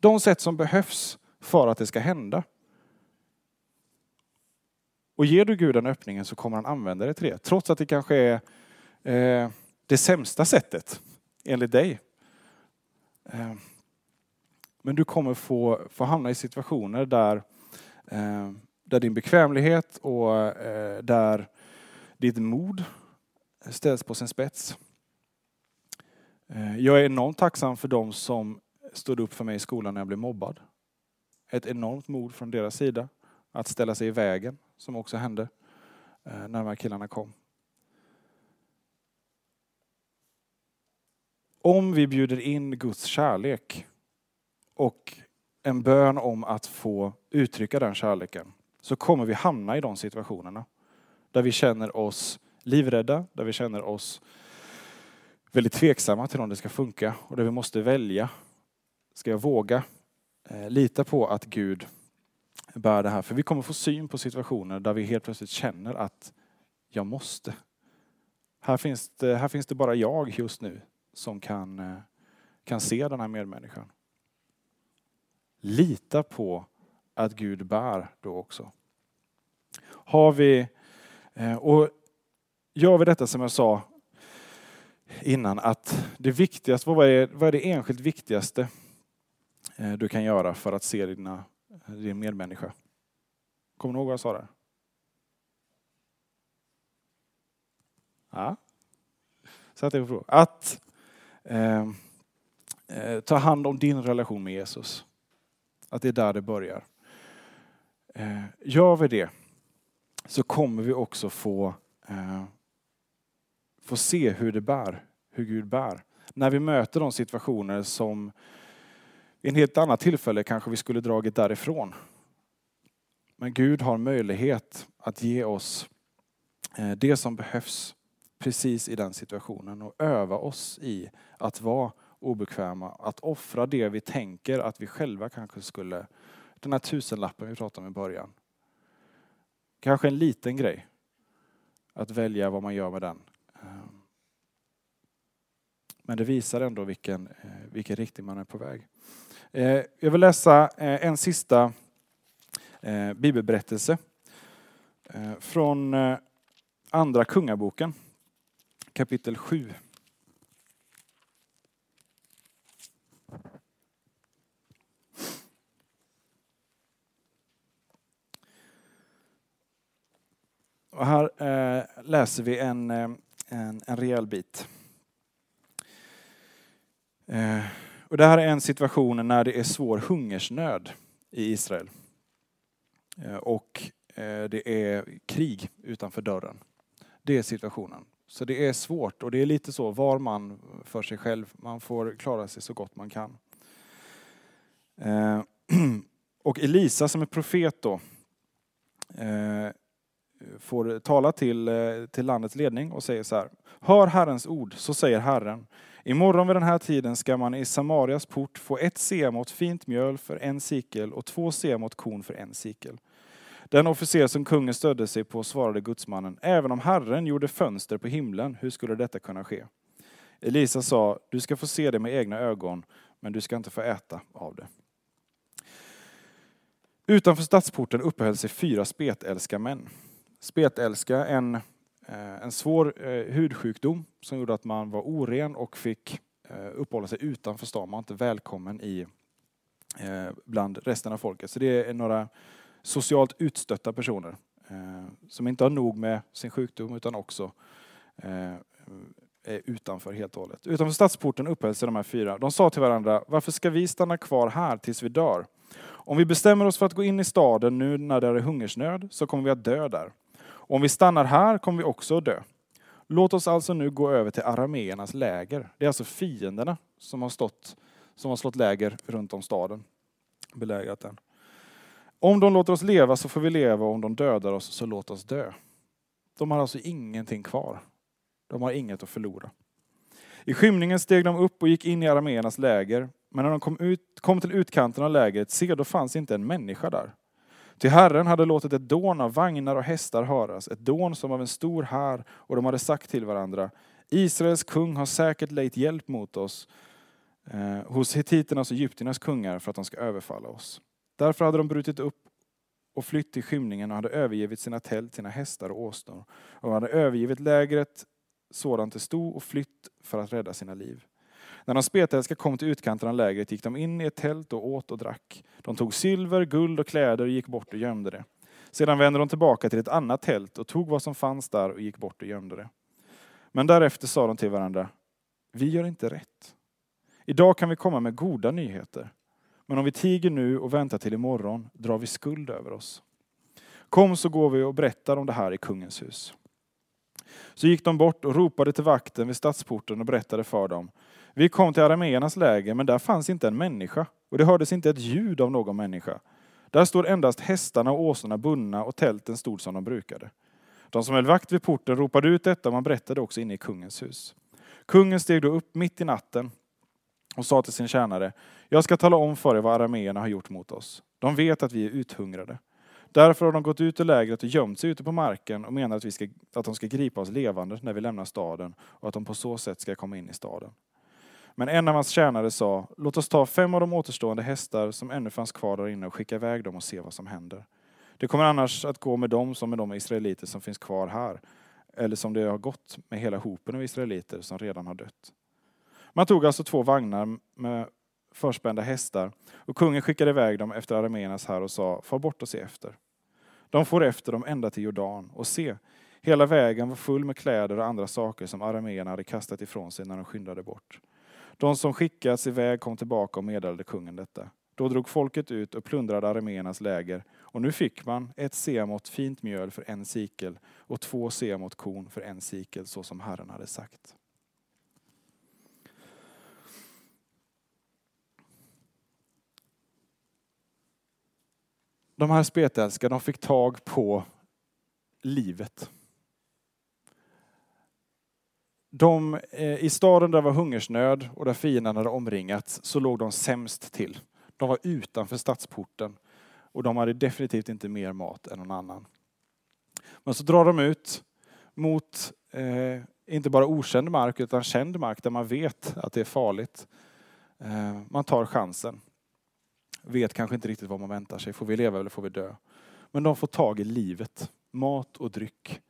De sätt som behövs för att det ska hända. Och ger du Gud den öppningen så kommer han använda det till det. Trots att det kanske är eh, det sämsta sättet, enligt dig. Eh, men du kommer få, få hamna i situationer där, eh, där din bekvämlighet och eh, där ditt mod ställs på sin spets. Eh, jag är enormt tacksam för de som stod upp för mig i skolan när jag blev mobbad. Ett enormt mod från deras sida att ställa sig i vägen, som också hände eh, när de här killarna kom. Om vi bjuder in Guds kärlek och en bön om att få uttrycka den kärleken så kommer vi hamna i de situationerna där vi känner oss livrädda, där vi känner oss väldigt tveksamma till om det ska funka och där vi måste välja. Ska jag våga eh, lita på att Gud bär det här? För vi kommer få syn på situationer där vi helt plötsligt känner att jag måste. Här finns det, här finns det bara jag just nu som kan, eh, kan se den här medmänniskan. Lita på att Gud bär då också. Har vi, eh, och gör vi detta som jag sa innan att det viktigaste, vad är, vad är det enskilt viktigaste eh, du kan göra för att se dina, din medmänniska? Kommer du ihåg vad jag sa där? Ja. Så att, att eh, ta hand om din relation med Jesus. Att det är där det börjar. Eh, gör vi det så kommer vi också få, eh, få se hur det bär, hur Gud bär. När vi möter de situationer som vid en helt annat tillfälle kanske vi skulle dragit därifrån. Men Gud har möjlighet att ge oss eh, det som behövs precis i den situationen och öva oss i att vara obekväma, att offra det vi tänker att vi själva kanske skulle, den här tusenlappen vi pratade om i början. Kanske en liten grej, att välja vad man gör med den. Ehm, men det visar ändå vilken, eh, vilken riktning man är på väg. Eh, jag vill läsa eh, en sista bibelberättelse från Andra Kungaboken kapitel 7. Och här eh, läser vi en, eh, en, en rejäl bit. Eh, och det här är en situation när det är svår hungersnöd i Israel. Eh, och eh, det är krig utanför dörren. Det är situationen. Så det är svårt och det är lite så var man för sig själv. Man får klara sig så gott man kan. Eh, och Elisa som är profet då eh, får tala till, eh, till landets ledning och säger så här. Hör Herrens ord, så säger Herren. Imorgon vid den här tiden ska man i Samarias port få ett semot fint mjöl för en sikel och två semot korn för en sikel. Den officer som kungen stödde sig på svarade gudsmannen, även om Herren gjorde fönster på himlen, hur skulle detta kunna ske? Elisa sa, du ska få se det med egna ögon, men du ska inte få äta av det. Utanför stadsporten uppehöll sig fyra spetälska män. Spetälska, en, eh, en svår eh, hudsjukdom som gjorde att man var oren och fick eh, uppehålla sig utanför stan. Man var inte välkommen i, bland resten av folket. Så det är några socialt utstötta personer som inte har nog med sin sjukdom utan också är utanför helt och hållet. Utanför stadsporten uppehöll sig de här fyra. De sa till varandra, varför ska vi stanna kvar här tills vi dör? Om vi bestämmer oss för att gå in i staden nu när det är hungersnöd så kommer vi att dö där. Om vi stannar här kommer vi också att dö. Låt oss alltså nu gå över till arameernas läger. Det är alltså fienderna som har, stått, som har slått läger runt om staden, belägrat den. Om de låter oss leva så får vi leva och om de dödar oss så låt oss dö. De har alltså ingenting kvar. De har inget att förlora. I skymningen steg de upp och gick in i arameernas läger. Men när de kom, ut, kom till utkanten av lägret, se då fanns inte en människa där. Till Herren hade låtit ett dån av vagnar och hästar höras, ett dån som av en stor här och de hade sagt till varandra, Israels kung har säkert lejt hjälp mot oss eh, hos hetiternas och egyptiernas kungar för att de ska överfalla oss. Därför hade de brutit upp och flytt till skymningen och hade övergivit sina tält, sina hästar och åsnor. Och hade övergivit lägret sådant det stod och flytt för att rädda sina liv. När de spetälska kom till utkanten av lägret gick de in i ett tält och åt och drack. De tog silver, guld och kläder och gick bort och gömde det. Sedan vände de tillbaka till ett annat tält och tog vad som fanns där och gick bort och gömde det. Men därefter sa de till varandra, vi gör inte rätt. Idag kan vi komma med goda nyheter. Men om vi tiger nu och väntar till imorgon drar vi skuld över oss. Kom så går vi och berättar om det här i kungens hus. Så gick de bort och ropade till vakten vid stadsporten och berättade för dem. Vi kom till arameernas läger, men där fanns inte en människa, och det hördes inte ett ljud av någon människa. Där stod endast hästarna och åsnorna bundna och tälten stod som de brukade. De som höll vakt vid porten ropade ut detta och man berättade också inne i kungens hus. Kungen steg då upp mitt i natten och sa till sin tjänare, jag ska tala om för er vad arameerna har gjort mot oss. De vet att vi är uthungrade. Därför har de gått ut ur lägret och gömt sig ute på marken och menar att, vi ska, att de ska gripa oss levande när vi lämnar staden och att de på så sätt ska komma in i staden. Men en av hans tjänare sa, låt oss ta fem av de återstående hästar som ännu fanns kvar där inne och skicka iväg dem och se vad som händer. Det kommer annars att gå med dem som med de israeliter som finns kvar här. eller som det har gått med hela hopen av israeliter som redan har dött. Man tog alltså två vagnar med förspända hästar och kungen skickade iväg dem efter arameernas här och sa, far bort och se efter. De får efter dem ända till Jordan och se, hela vägen var full med kläder och andra saker som arameerna hade kastat ifrån sig när de skyndade bort. De som skickats iväg kom tillbaka och meddelade kungen detta. Då drog folket ut och plundrade arméernas läger och nu fick man ett semot fint mjöl för en sikel och två semot korn för en sikel så som Herren hade sagt. De här spetälska, de fick tag på livet. De, eh, I staden där det var hungersnöd och där fienden hade omringats så låg de sämst till. De var utanför stadsporten och de hade definitivt inte mer mat än någon annan. Men så drar de ut mot eh, inte bara okänd mark utan känd mark där man vet att det är farligt. Eh, man tar chansen. Vet kanske inte riktigt vad man väntar sig. Får vi leva eller får vi dö? Men de får tag i livet. Mat och dryck.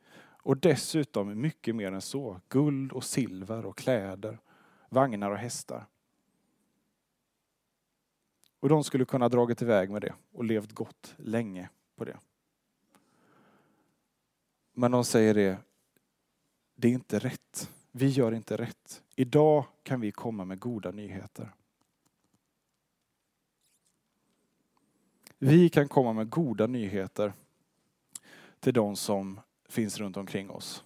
Och dessutom mycket mer än så. Guld och silver och kläder. Vagnar och hästar. Och de skulle kunna dragit iväg med det och levt gott länge på det. Men de säger det, det är inte rätt. Vi gör inte rätt. Idag kan vi komma med goda nyheter. Vi kan komma med goda nyheter till de som finns runt omkring oss.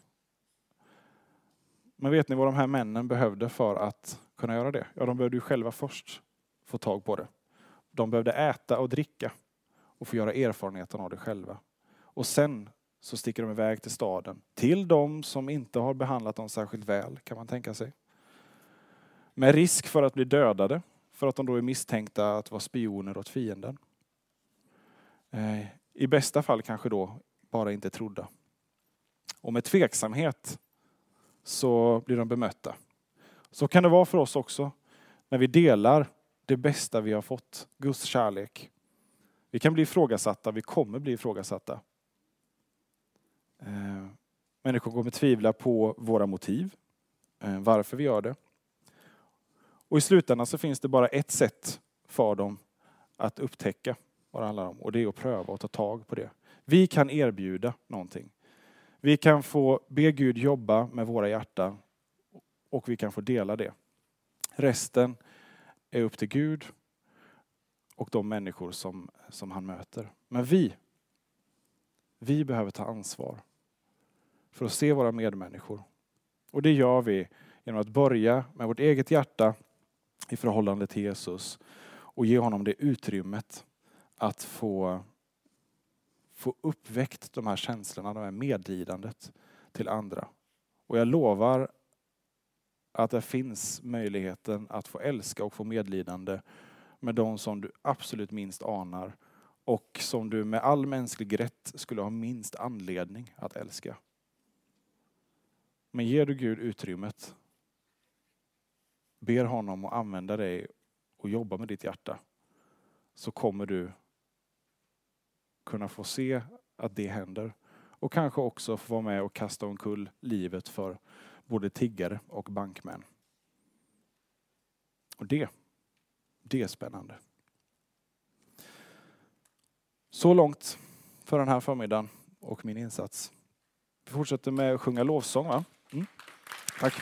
Men vet ni vad de här männen behövde för att kunna göra det? Ja, de behövde ju själva först få tag på det. De behövde äta och dricka och få göra erfarenheten av det själva. Och sen så sticker de iväg till staden, till de som inte har behandlat dem särskilt väl, kan man tänka sig. Med risk för att bli dödade, för att de då är misstänkta att vara spioner åt fienden. Eh, I bästa fall kanske då bara inte trodda. Och med tveksamhet så blir de bemötta. Så kan det vara för oss också när vi delar det bästa vi har fått, Guds kärlek. Vi kan bli ifrågasatta, vi kommer bli ifrågasatta. Eh, människor kommer tvivla på våra motiv, eh, varför vi gör det. Och i slutändan så finns det bara ett sätt för dem att upptäcka vad det handlar om och det är att pröva och ta tag på det. Vi kan erbjuda någonting. Vi kan få be Gud jobba med våra hjärtan och vi kan få dela det. Resten är upp till Gud och de människor som, som han möter. Men vi, vi behöver ta ansvar för att se våra medmänniskor. Och det gör vi genom att börja med vårt eget hjärta i förhållande till Jesus och ge honom det utrymmet att få, få uppväckt de här känslorna, det här medlidandet till andra. Och jag lovar att det finns möjligheten att få älska och få medlidande med de som du absolut minst anar och som du med all mänsklig rätt skulle ha minst anledning att älska. Men ger du Gud utrymmet, ber honom att använda dig och jobba med ditt hjärta, så kommer du kunna få se att det händer. Och kanske också få vara med och kasta omkull livet för både tiggare och bankmän. Och det, det är spännande. Så långt för den här förmiddagen och min insats. Vi fortsätter med att sjunga lovsång. Va? Mm. Tack.